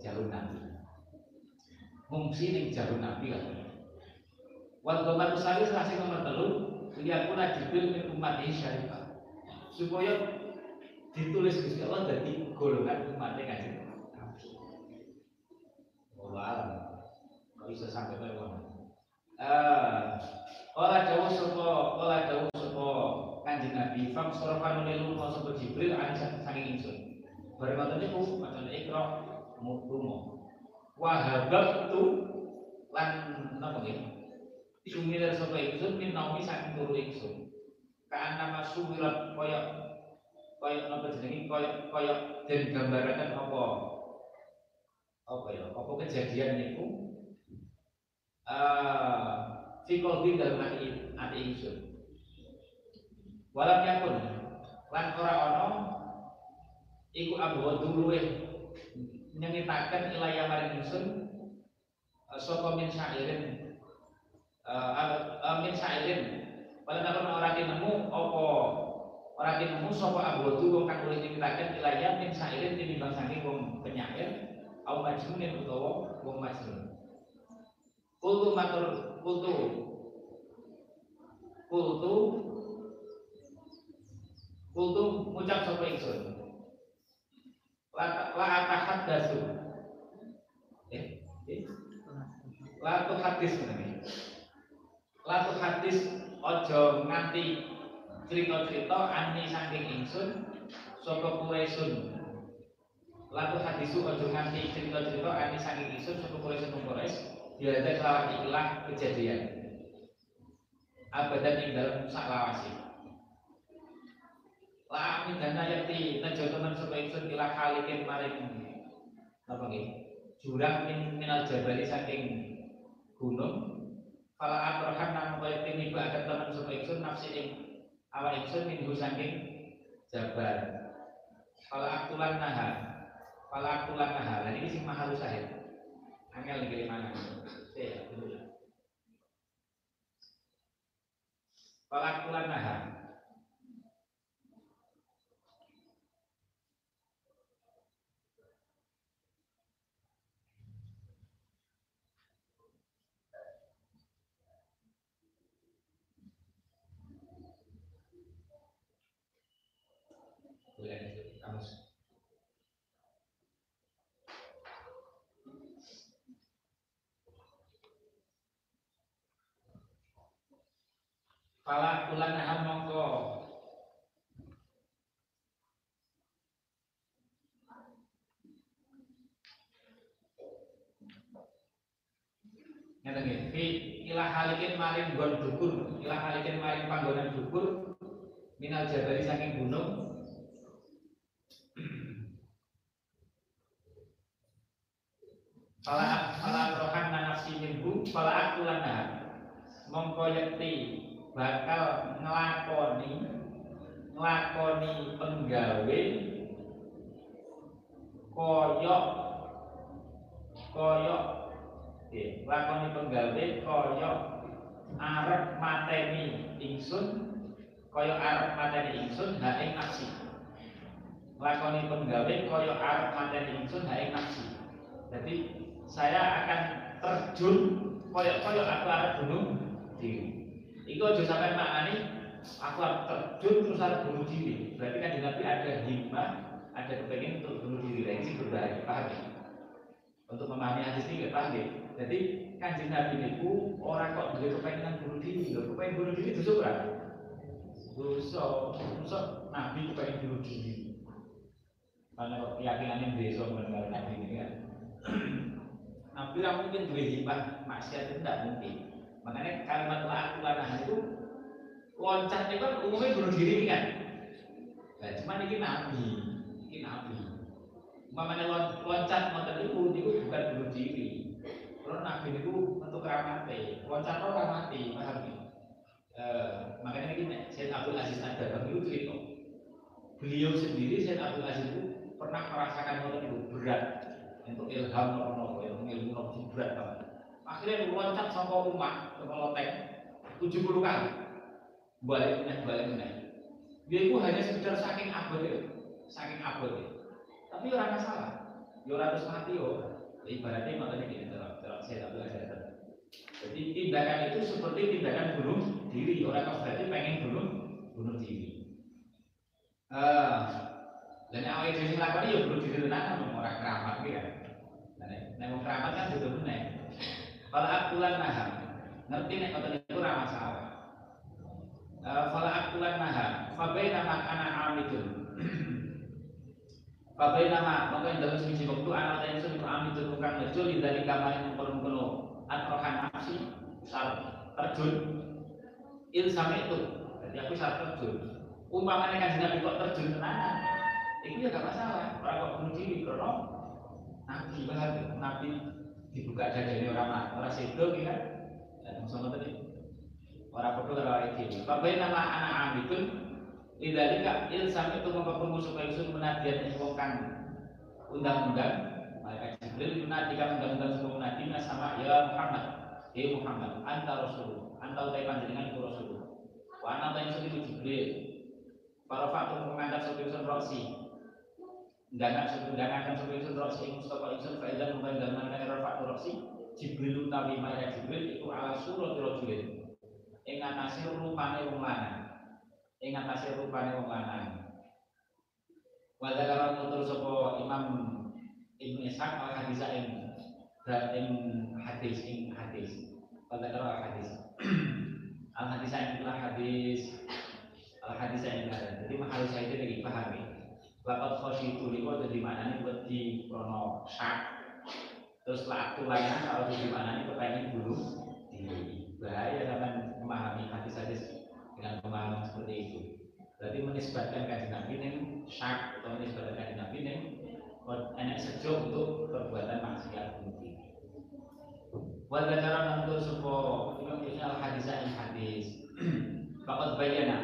jalur Nabi. Fungsi ning jalur nabi lah. Wal gomat usali selasi nomor telu liyakuna jibril min umat syarifah. Supaya ditulis Gusti Allah dari golongan umatnya kanjeng Nabi. Allah alam. Kalau bisa sampai ke mana? Eh, Olah jauh sopo, olah jauh sopo kanjeng Nabi. Fam sorofan lelu mau sopo Jibril ani saking ingsun. Bareng ngoten niku macam ikra mutumo wahabab tu lan napa nggih sumilir sapa ingsun min naumi saking turu ingsun kaan nama sumirat koyok koyok napa jenenge koyok koyok den gambaraken apa? Apa ya? Apa kejadian niku? Eh bin dalam hati hati ingsun walam yakun. Lan ora ana iku abu dulu nyengitaken ilaya maring ingsun sapa min syairin uh, min syairin. Pada takon ora nemu apa ora nemu sapa abdu wong kang oleh nyengitaken ilaya min syairin tinimbang saking wong penyair au majnunin utawa wong majnun kultu matur kultu. Kultu. Kultu ngucap sapa ingsun. La atahat dasu eh, eh. la hadis ini la hadis ojo nganti cerita-cerita ani saking ingsun saka Quraisyun la tu hadisu ojo nganti cerita-cerita ani saking ingsun saka Quraisyun Quraisy dia ada kelawan ikilah kejadian. Abadan ing dalam saklawasi la amin dana yakti najo teman supaya ingsun ila halikin maring apa nggih? Jurang min minal jabali saking gunung. Fala atrohan nang kaya tiniba akan teman supaya ingsun nafsi ing awak ingsun minggu saking jabal fala aktulan naha fala aktulan naha lan ini mahal sahid angel iki mana saya dulu. Fala aktulan naha Pala kula naha mongko. Ngeten nggih. Fi ilah halikin maring gon dukur, ilah halikin maring panggonan dukur minal jabari saking gunung Pala pala rohan nafsi minggu, pala aku lana mongko yakti bakal ngelakoni ngelakoni penggawe koyok koyok lakoni penggawe koyok arep mateni ingsun koyok arep mateni ingsun ha ing lakoni penggawe koyok arep mateni ingsun ha ing jadi saya akan terjun koyok-koyok aku akan bunuh diri. Itu aja sampai maknani aku terjun terus harus bunuh diri. Berarti kan di Nabi ada himmah, ada kepengen untuk bunuh diri. Nah, ini berbahaya, paham ya? Untuk memahami hadis ini, paham ya? Jadi kanjeng Nabi itu orang kok juga kepengen bunuh diri, loh. kepengen bunuh diri itu berapa? Dosa, dosa Nabi kepengen bunuh diri. Karena keyakinannya desa mengenai Nabi ini kan. Nabi lah mungkin dua hibah maksiat itu tidak mungkin. Makanya kalimat la aku itu loncatnya kan umumnya bunuh diri kan. Nah, cuma ini Nabi, ini Nabi. Mamanya loncat motor itu, itu bukan bunuh diri. Kalau Nabi itu untuk ramate, loncat orang mati, paham ya? Uh, makanya ini saya Abdul Aziz ada itu cerita. Beliau sendiri saya Abdul Aziz itu pernah merasakan motor itu berat untuk ilham nopo ilmu ilmu nopo berat banget akhirnya loncat sampai rumah ke loteng. 70 kali. Balik meneh balik meneh. Dia itu hanya sekedar saking abad ya. Saking abad ya. Tapi orang masalah. Ya orang harus mati yo ibaratnya makanya gini dalam dalam saya tak belajar jadi tindakan itu seperti tindakan bunuh diri. Orang berarti pengen bunuh bunuh diri. Uh, dan awal itu melakukan ya bunuh diri tenang orang keramat gitu kan Nek wong keramat kan dudu meneh. Fala akulan naha. Ngerti nek ngoten niku ora masalah. Fala akulan naha. Fa baina ma ana amidun. Fa baina ma maka ing dalem siji wektu ana ta ingsun iku amidun dari kamar mengkono-kono atrohan nafsi sar terjun il sampai itu. Jadi aku sar terjun. Umpamanya kan Nabi kok terjun tenanan, itu ya gak masalah. Orang kok bunuh diri, karena Nabi banget, Nabi dibuka dadanya orang mana, orang sedo ya kan? Dan sama tadi. Orang bodoh kalau ini. Bapak nama anak amibun Lidalika ilsam itu memperkumpul supaya usul menadian invokan undang-undang. Malaikat Jibril menadikan undang-undang semua menadinya sama ya Muhammad Ya Muhammad, anta Rasul Anta utai panjenengan itu Rasul Wa anta utai itu Jibril. Para faktor mengangkat sebagai usul roksi Dangan dangan akan sebagai itu roksi Mustafa Isun Faizan Mungkin dangan error faktor roksi Jibril utawi Malaikat Jibril itu ala surat rojulin. Ing atase rupane wong lanang. Ing atase rupane wong lanang. Wa zakara nutur Imam Ibnu Ishaq al hadis ing ing hadis ing hadis. Wa zakara al hadis. Al hadis ing hadis al hadis ing jadi mahal saya itu pahami Lapat khosyitu mana nih buat di krono sak terus waktu lainnya kalau nih kepengen dulu di bahaya dalam memahami hadis-hadis dengan pemahaman seperti itu. Berarti menisbatkan kajian Nabi ini syak atau menisbatkan kajian Nabi ini enak sejuk untuk perbuatan maksiat mungkin. Wal cara untuk supo imam al hadis yang hadis. Fakat bayana.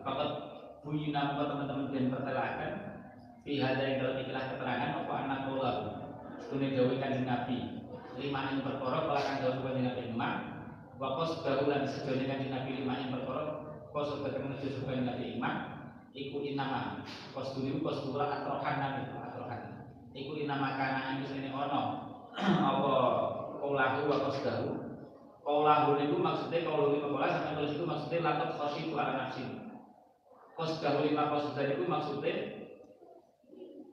Fakat buyina apa teman-teman dan pertelakan fi hada yang dalam ikilah keterangan apa anak bola Sebenarnya dawi kanjeng Nabi. Lima yang perkara kalau kan dawi kanjeng Nabi lima Wakos baru lan sejauh kanjeng Nabi lima yang perkara kos sebagai menuju surga Nabi lima iku inama kos dulu kos dulu atrohan nabi atrohan iku inama karena ini ono. Apa kaulahu wa kos dahu kaulahu itu maksudnya kaulahu pola sampai tulis itu maksudnya latot khosi itu ala nafsi kos dahu lima kos dahu itu maksudnya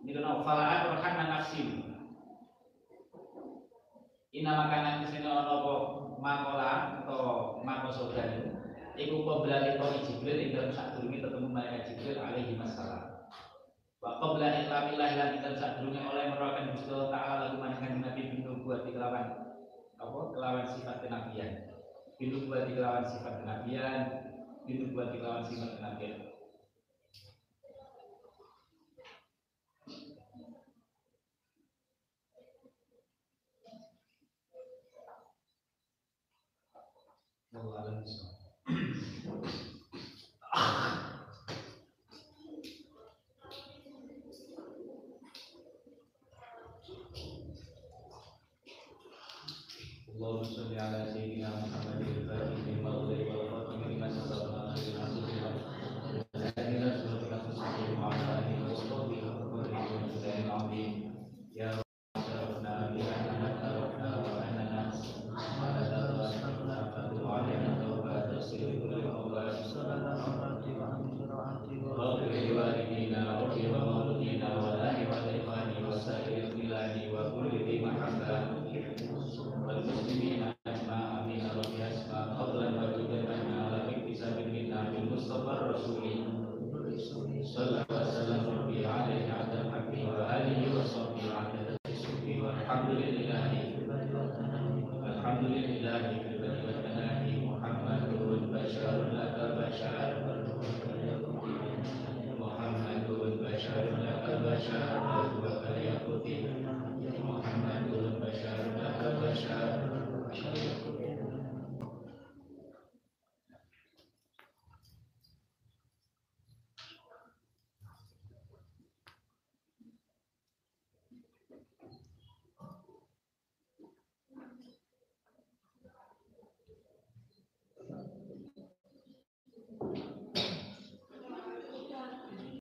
ini kena falaan rohan nafsi. Ina makanan ke sini ono apa? Makola atau makosodan iku qabla liqa'i Jibril ing dalam durunge ketemu malaikat Jibril alaihi masalah wa qabla iklamillah lan ing dalam durunge oleh merupakan Gusti Allah taala lagu Nabi bin nubuwat kelawan apa? Kelawan sifat kenabian. Bin nubuwat kelawan sifat kenabian. Bin nubuwat kelawan sifat kenabian 11. Love Sonia, that's